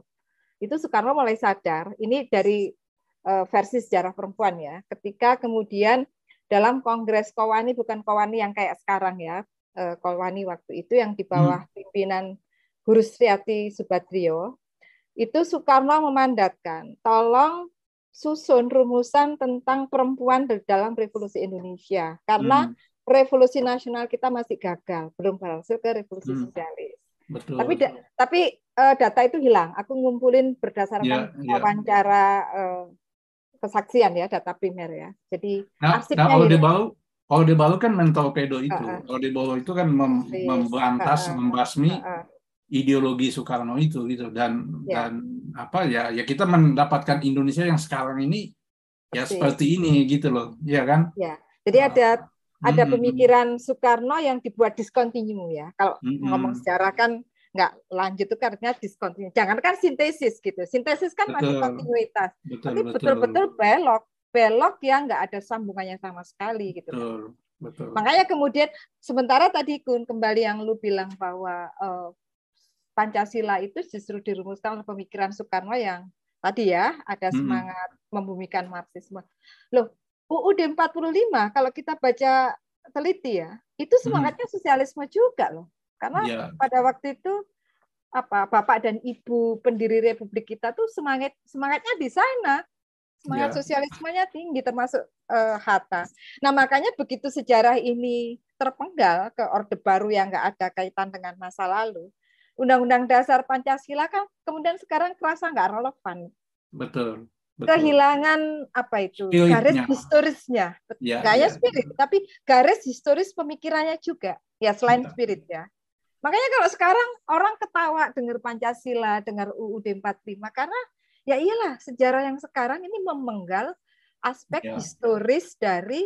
itu Soekarno mulai sadar ini dari Eh, versi sejarah perempuan ya. Ketika kemudian dalam Kongres Kowani bukan Kowani yang kayak sekarang ya, eh, Kowani waktu itu yang di bawah hmm. pimpinan Guru Sriati Subadrio, itu Soekarno memandatkan, tolong susun rumusan tentang perempuan dalam revolusi Indonesia karena hmm. revolusi nasional kita masih gagal, belum berhasil ke revolusi hmm. sosialis. Betul. Tapi tapi uh, data itu hilang. Aku ngumpulin berdasarkan yeah, yeah. wawancara uh, kesaksian ya data primer ya. Jadi
nah, arsipnya nah, Orde Baru Orde Baru kan mentorpedo itu. Uh, uh. Orde Baru itu kan mem yes. memberantas, uh, uh. membasmi uh, uh. ideologi Soekarno itu gitu dan yeah. dan apa ya ya kita mendapatkan Indonesia yang sekarang ini ya Persis. seperti ini gitu loh, ya kan?
Ya. Jadi uh, ada ada pemikiran Soekarno yang dibuat discontinue ya. Kalau mm -hmm. ngomong sejarah kan nggak lanjut itu karena diskontinu. Jangan kan sintesis gitu. Sintesis kan betul. masih kontinuitas. Betul, Tapi betul-betul belok, belok yang nggak ada sambungannya sama sekali gitu. Betul. Betul. Makanya kemudian sementara tadi Kun kembali yang lu bilang bahwa uh, Pancasila itu justru dirumuskan oleh pemikiran Soekarno yang tadi ya ada semangat hmm. membumikan Marxisme. Loh, UUD 45 kalau kita baca teliti ya, itu semangatnya hmm. sosialisme juga loh. Karena ya. pada waktu itu apa bapak dan ibu pendiri republik kita tuh semangat semangatnya di sana semangat ya. sosialismenya tinggi termasuk uh, Hatta. Nah makanya begitu sejarah ini terpenggal ke orde baru yang nggak ada kaitan dengan masa lalu, Undang-Undang Dasar Pancasila kan kemudian sekarang kerasa nggak relevan.
Betul.
Betul. Kehilangan apa itu Spiritnya. garis historisnya, ya, gaya ya. spirit, tapi garis historis pemikirannya juga. Ya selain Betul. spirit ya. Makanya kalau sekarang orang ketawa dengar Pancasila, dengar UUD 45 karena ya iyalah sejarah yang sekarang ini memenggal aspek ya. historis dari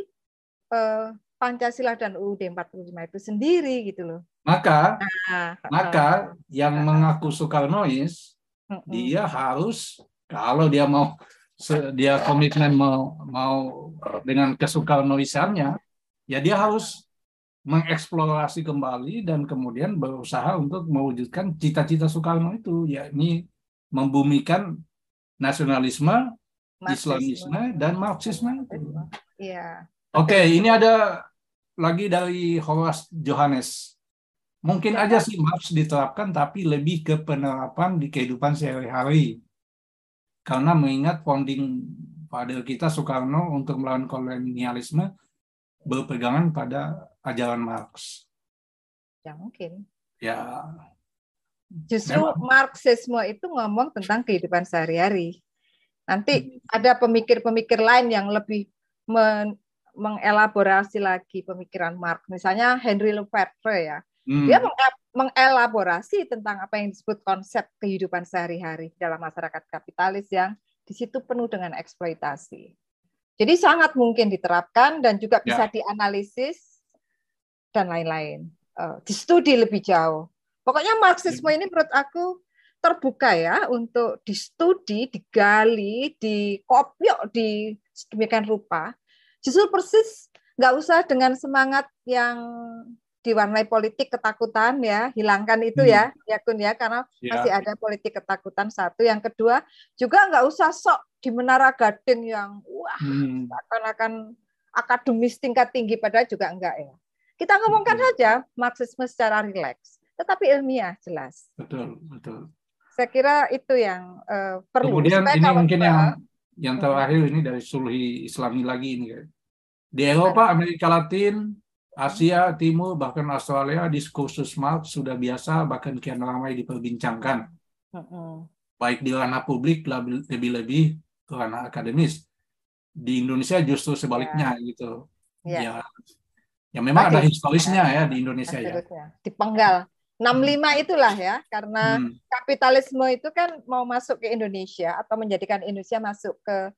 uh, Pancasila dan UUD 45 itu sendiri gitu loh.
Maka nah, maka uh, yang uh, mengaku Soekarnois uh, dia harus kalau dia mau dia komitmen mau mau dengan kesukarnoisannya ya dia harus mengeksplorasi kembali dan kemudian berusaha untuk mewujudkan cita-cita Soekarno itu, yakni membumikan nasionalisme, Marxisme. Islamisme dan Marxisme. Iya. Oke, okay, ini ada lagi dari Horace Johannes. Mungkin ya. aja sih Marx diterapkan, tapi lebih ke penerapan di kehidupan sehari-hari. Karena mengingat founding father kita Soekarno untuk melawan kolonialisme berpegangan pada ajaran Marx.
Ya mungkin.
Ya.
Justru memang. Marxisme itu ngomong tentang kehidupan sehari-hari. Nanti hmm. ada pemikir-pemikir lain yang lebih men mengelaborasi lagi pemikiran Marx. Misalnya Henry Lefebvre ya. Hmm. Dia mengelaborasi tentang apa yang disebut konsep kehidupan sehari-hari dalam masyarakat kapitalis yang di situ penuh dengan eksploitasi. Jadi sangat mungkin diterapkan dan juga bisa ya. dianalisis dan lain-lain. Uh, di studi lebih jauh. Pokoknya Marxisme ini menurut aku terbuka ya untuk di studi, digali, dikopiok di sedemikian rupa. Justru persis nggak usah dengan semangat yang diwarnai politik ketakutan ya hilangkan itu ya, hmm. ya ya kun ya karena ya. masih ada politik ketakutan satu yang kedua juga nggak usah sok di menara gading yang wah hmm. akan-akan akademis tingkat tinggi padahal juga enggak ya kita ngomongkan saja marxisme secara rileks tetapi ilmiah jelas.
Betul betul.
Saya kira itu yang uh, perlu
kemudian ini mungkin yang yang terakhir ini dari sulhi islami lagi ini di Eropa Amerika Latin Asia Timur bahkan Australia diskursus Marx sudah biasa bahkan kian ramai diperbincangkan. Baik di ranah publik lebih-lebih ke ranah akademis. Di Indonesia justru sebaliknya ya. gitu. Ya. ya. Ya memang ada historisnya ya di Indonesia ya.
Dipenggal 65 itulah ya karena hmm. kapitalisme itu kan mau masuk ke Indonesia atau menjadikan Indonesia masuk ke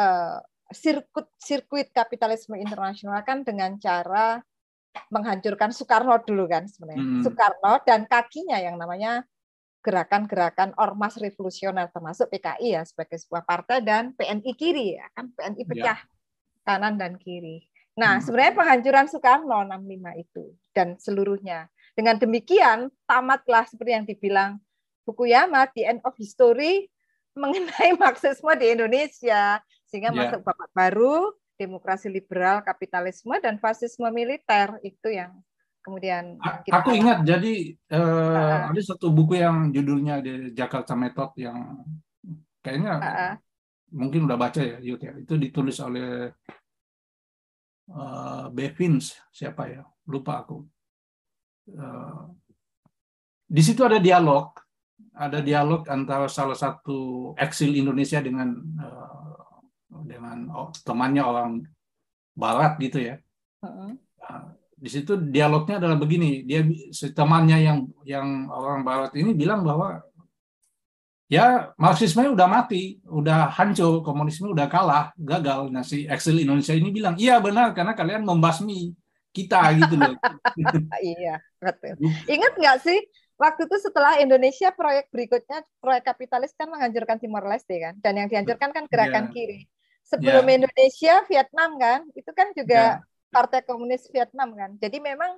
uh, sirkuit sirkuit kapitalisme internasional kan dengan cara menghancurkan Soekarno dulu kan sebenarnya. Hmm. Soekarno dan kakinya yang namanya gerakan-gerakan ormas revolusioner termasuk PKI ya sebagai sebuah partai dan PNI kiri ya kan PNI ya. pecah ya. kanan dan kiri. Nah, hmm. sebenarnya penghancuran Soekarno 65 itu dan seluruhnya. Dengan demikian tamatlah seperti yang dibilang Fukuyama di End of History mengenai Marxisme di Indonesia. Sehingga yeah. masuk babak baru demokrasi liberal, kapitalisme dan fasisme militer. Itu yang kemudian
kita aku ingat jadi uh, ada satu buku yang judulnya di Jakarta Method yang kayaknya uh, mungkin udah baca ya Yud ya. Itu ditulis oleh uh, Bevins siapa ya? Lupa aku. uh, di situ ada dialog ada dialog antara salah satu eksil Indonesia dengan uh, dengan temannya orang Barat gitu ya. Uh-huh. di situ dialognya adalah begini, dia temannya yang yang orang Barat ini bilang bahwa ya Marxisme udah mati, udah hancur, komunisme udah kalah, gagal. Nah si eksil Indonesia ini bilang iya benar karena kalian membasmi kita gitu loh.
iya betul. Ingat nggak sih waktu itu setelah Indonesia proyek berikutnya proyek kapitalis kan menghancurkan Timor Leste kan dan yang dihancurkan kan gerakan yeah. kiri sebelum yeah. Indonesia Vietnam kan itu kan juga yeah. Partai Komunis Vietnam kan jadi memang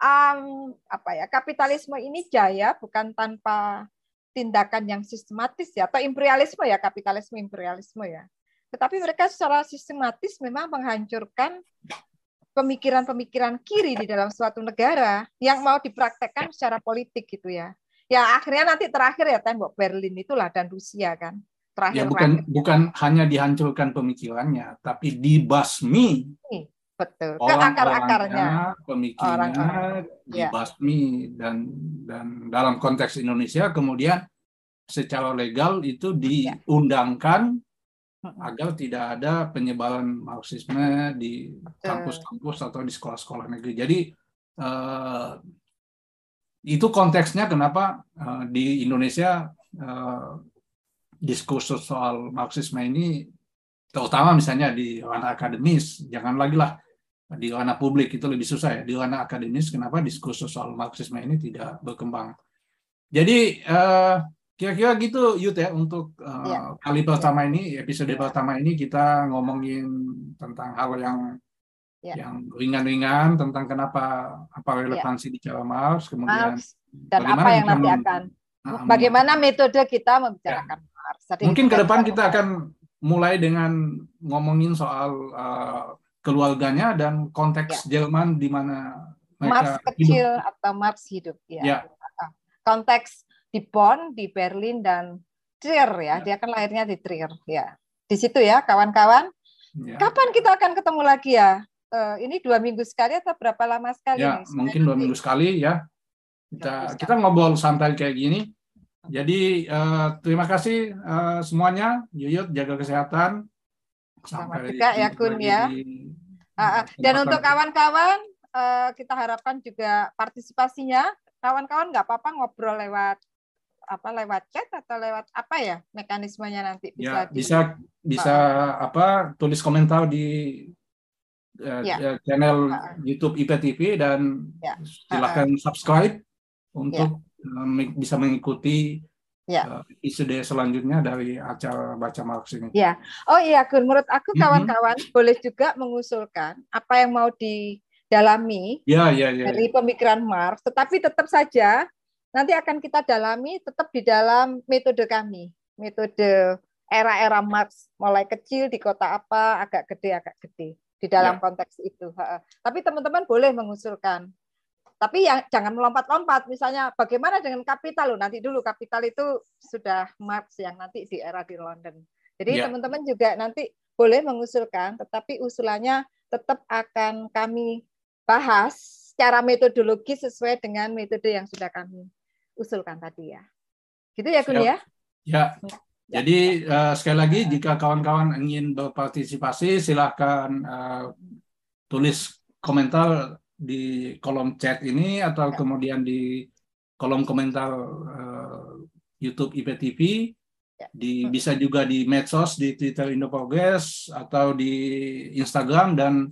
um, apa ya kapitalisme ini jaya bukan tanpa tindakan yang sistematis ya atau imperialisme ya kapitalisme imperialisme ya tetapi mereka secara sistematis memang menghancurkan pemikiran-pemikiran kiri di dalam suatu negara yang mau dipraktekkan secara politik gitu ya ya akhirnya nanti terakhir ya tembok Berlin itulah dan Rusia kan
terakhir. Ya bukan bukan hanya dihancurkan pemikirannya, tapi dibasmi.
Betul. Ke akar-akarnya.
Pemikirannya ya. dibasmi dan dan dalam konteks Indonesia kemudian secara legal itu ya. diundangkan ya. Agar tidak ada penyebaran Marxisme di kampus-kampus atau di sekolah-sekolah negeri. Jadi eh, itu konteksnya kenapa eh, di Indonesia eh, diskursus soal Marxisme ini terutama misalnya di ranah akademis, jangan lagi lah di ranah publik itu lebih susah ya. Di ranah akademis kenapa diskursus soal Marxisme ini tidak berkembang. Jadi eh, kira-kira gitu Yud ya untuk uh, ya. kali pertama ini episode ya. pertama ini kita ngomongin tentang hal yang ya. yang ringan-ringan tentang kenapa apa relevansi ya. di cara Marx kemudian Marx,
dan apa yang nanti akan ah, bagaimana metode kita membicarakan ya.
Mungkin ke depan kita akan mulai dengan ngomongin soal uh, keluarganya dan konteks ya. Jerman di mana
mereka Mars kecil hidup. atau Mars hidup ya. ya. Konteks di Bonn, di Berlin dan Trier ya. ya. Dia kan lahirnya di Trier ya. Di situ ya kawan-kawan. Ya. Kapan kita akan ketemu lagi ya? Uh, ini dua minggu sekali atau berapa lama sekali?
Ya, nih? mungkin dua minggu sekali ya. Kita kita ngobrol santai kayak gini jadi uh, terima kasih uh, semuanya, Yuyut jaga kesehatan.
Sampai juga ya Kun ya. Di, uh, dan untuk kawan-kawan kita harapkan juga partisipasinya. Kawan-kawan nggak apa-apa ngobrol lewat apa lewat chat atau lewat apa ya mekanismenya nanti
bisa ya, di, bisa bisa uh, apa tulis komentar di uh, ya. channel uh, YouTube IPTV dan ya. silakan uh, subscribe untuk ya bisa mengikuti ya. uh, selanjutnya dari acara baca Marx ini.
Ya, oh iya Gun, menurut aku kawan-kawan mm -hmm. boleh juga mengusulkan apa yang mau didalami
ya, ya, ya,
dari pemikiran Marx, tetapi tetap saja nanti akan kita dalami tetap di dalam metode kami, metode era-era Marx, mulai kecil di kota apa, agak gede, agak gede di dalam ya. konteks itu. Tapi teman-teman boleh mengusulkan tapi yang jangan melompat-lompat. Misalnya bagaimana dengan kapital? Loh, nanti dulu kapital itu sudah Marx yang nanti di era di London. Jadi teman teman-teman juga nanti boleh mengusulkan, tetapi usulannya tetap akan kami bahas secara metodologi sesuai dengan metode yang sudah kami usulkan tadi ya. Gitu ya, Kun ya?
Ya. Ya. Jadi uh, sekali lagi jika kawan-kawan ingin berpartisipasi silahkan uh, tulis komentar di kolom chat ini atau ya. kemudian di kolom komentar uh, YouTube IPTV ya. di hmm. bisa juga di medsos di Twitter Indo Progress atau di Instagram dan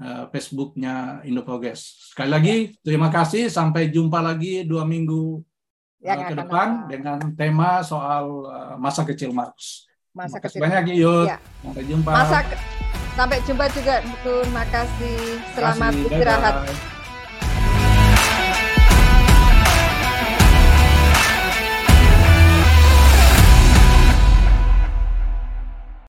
uh, Facebooknya Indo Progress. Sekali lagi terima kasih sampai jumpa lagi dua minggu uh, ke depan apa. dengan tema soal uh, masa kecil Marx. Masa Terima kecil. banyak Yud. Ya. Sampai jumpa.
Masa Sampai jumpa juga, Terima kasih. Selamat istirahat.